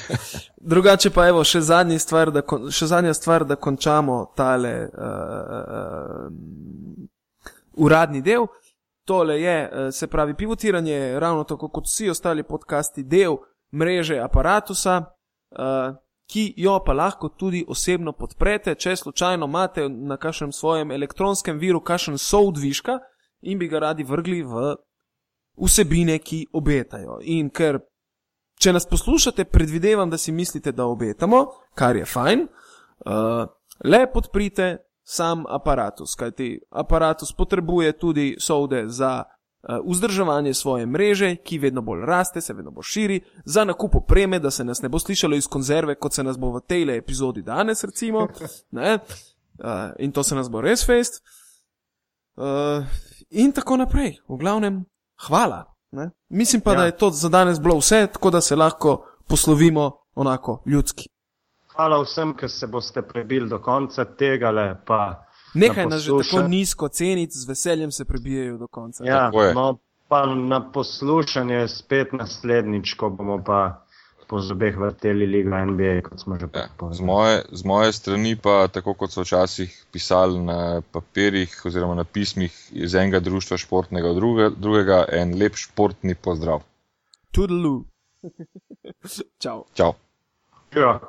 Drugače pa evo, še, stvar, da, še zadnja stvar, da končamo tale uh, uh, uradni del. Tole je, se pravi, pivotiranje, ravno tako kot vsi ostali podcasti, del mreže aparatusa, uh, ki jo pa lahko tudi osebno podprete, če slučajno imate na kakšnem svojem elektronskem viru kakšen soudviška in bi ga radi vrgli v vsebine, ki obetajo. In ker, če nas poslušate, predvidevam, da si mislite, da obetamo, kar je fajn, uh, le podprite sam aparatus, kajti aparatus potrebuje tudi sode za vzdrževanje svoje mreže, ki vedno bolj raste, se vedno bolj širi, za nakup opreme, da se nas ne bo slišalo iz konzerve, kot se nas bo v tej epizodi danes, recimo. Ne? Uh, in to se nas bo res fest. Uh, in tako naprej. V glavnem, hvala. Ne? Mislim pa, ja. da je to za danes bilo vse, tako da se lahko poslovimo onako ljudski. Hvala vsem, ki se boste prebili do konca tega. Nekaj nas že tako nizko ceniti, z veseljem se prebijajo do konca. Ja, no, pa na poslušanje spet naslednjič, ko bomo pa po zobeh vrteli Ligo NBA, kot smo že ja, povedali. Z moje, z moje strani pa, tako kot so včasih pisali na papirjih oziroma na pismih iz enega društva športnega druge, drugega, en lep športni pozdrav. Tudelu. Čau. Čau. Ja.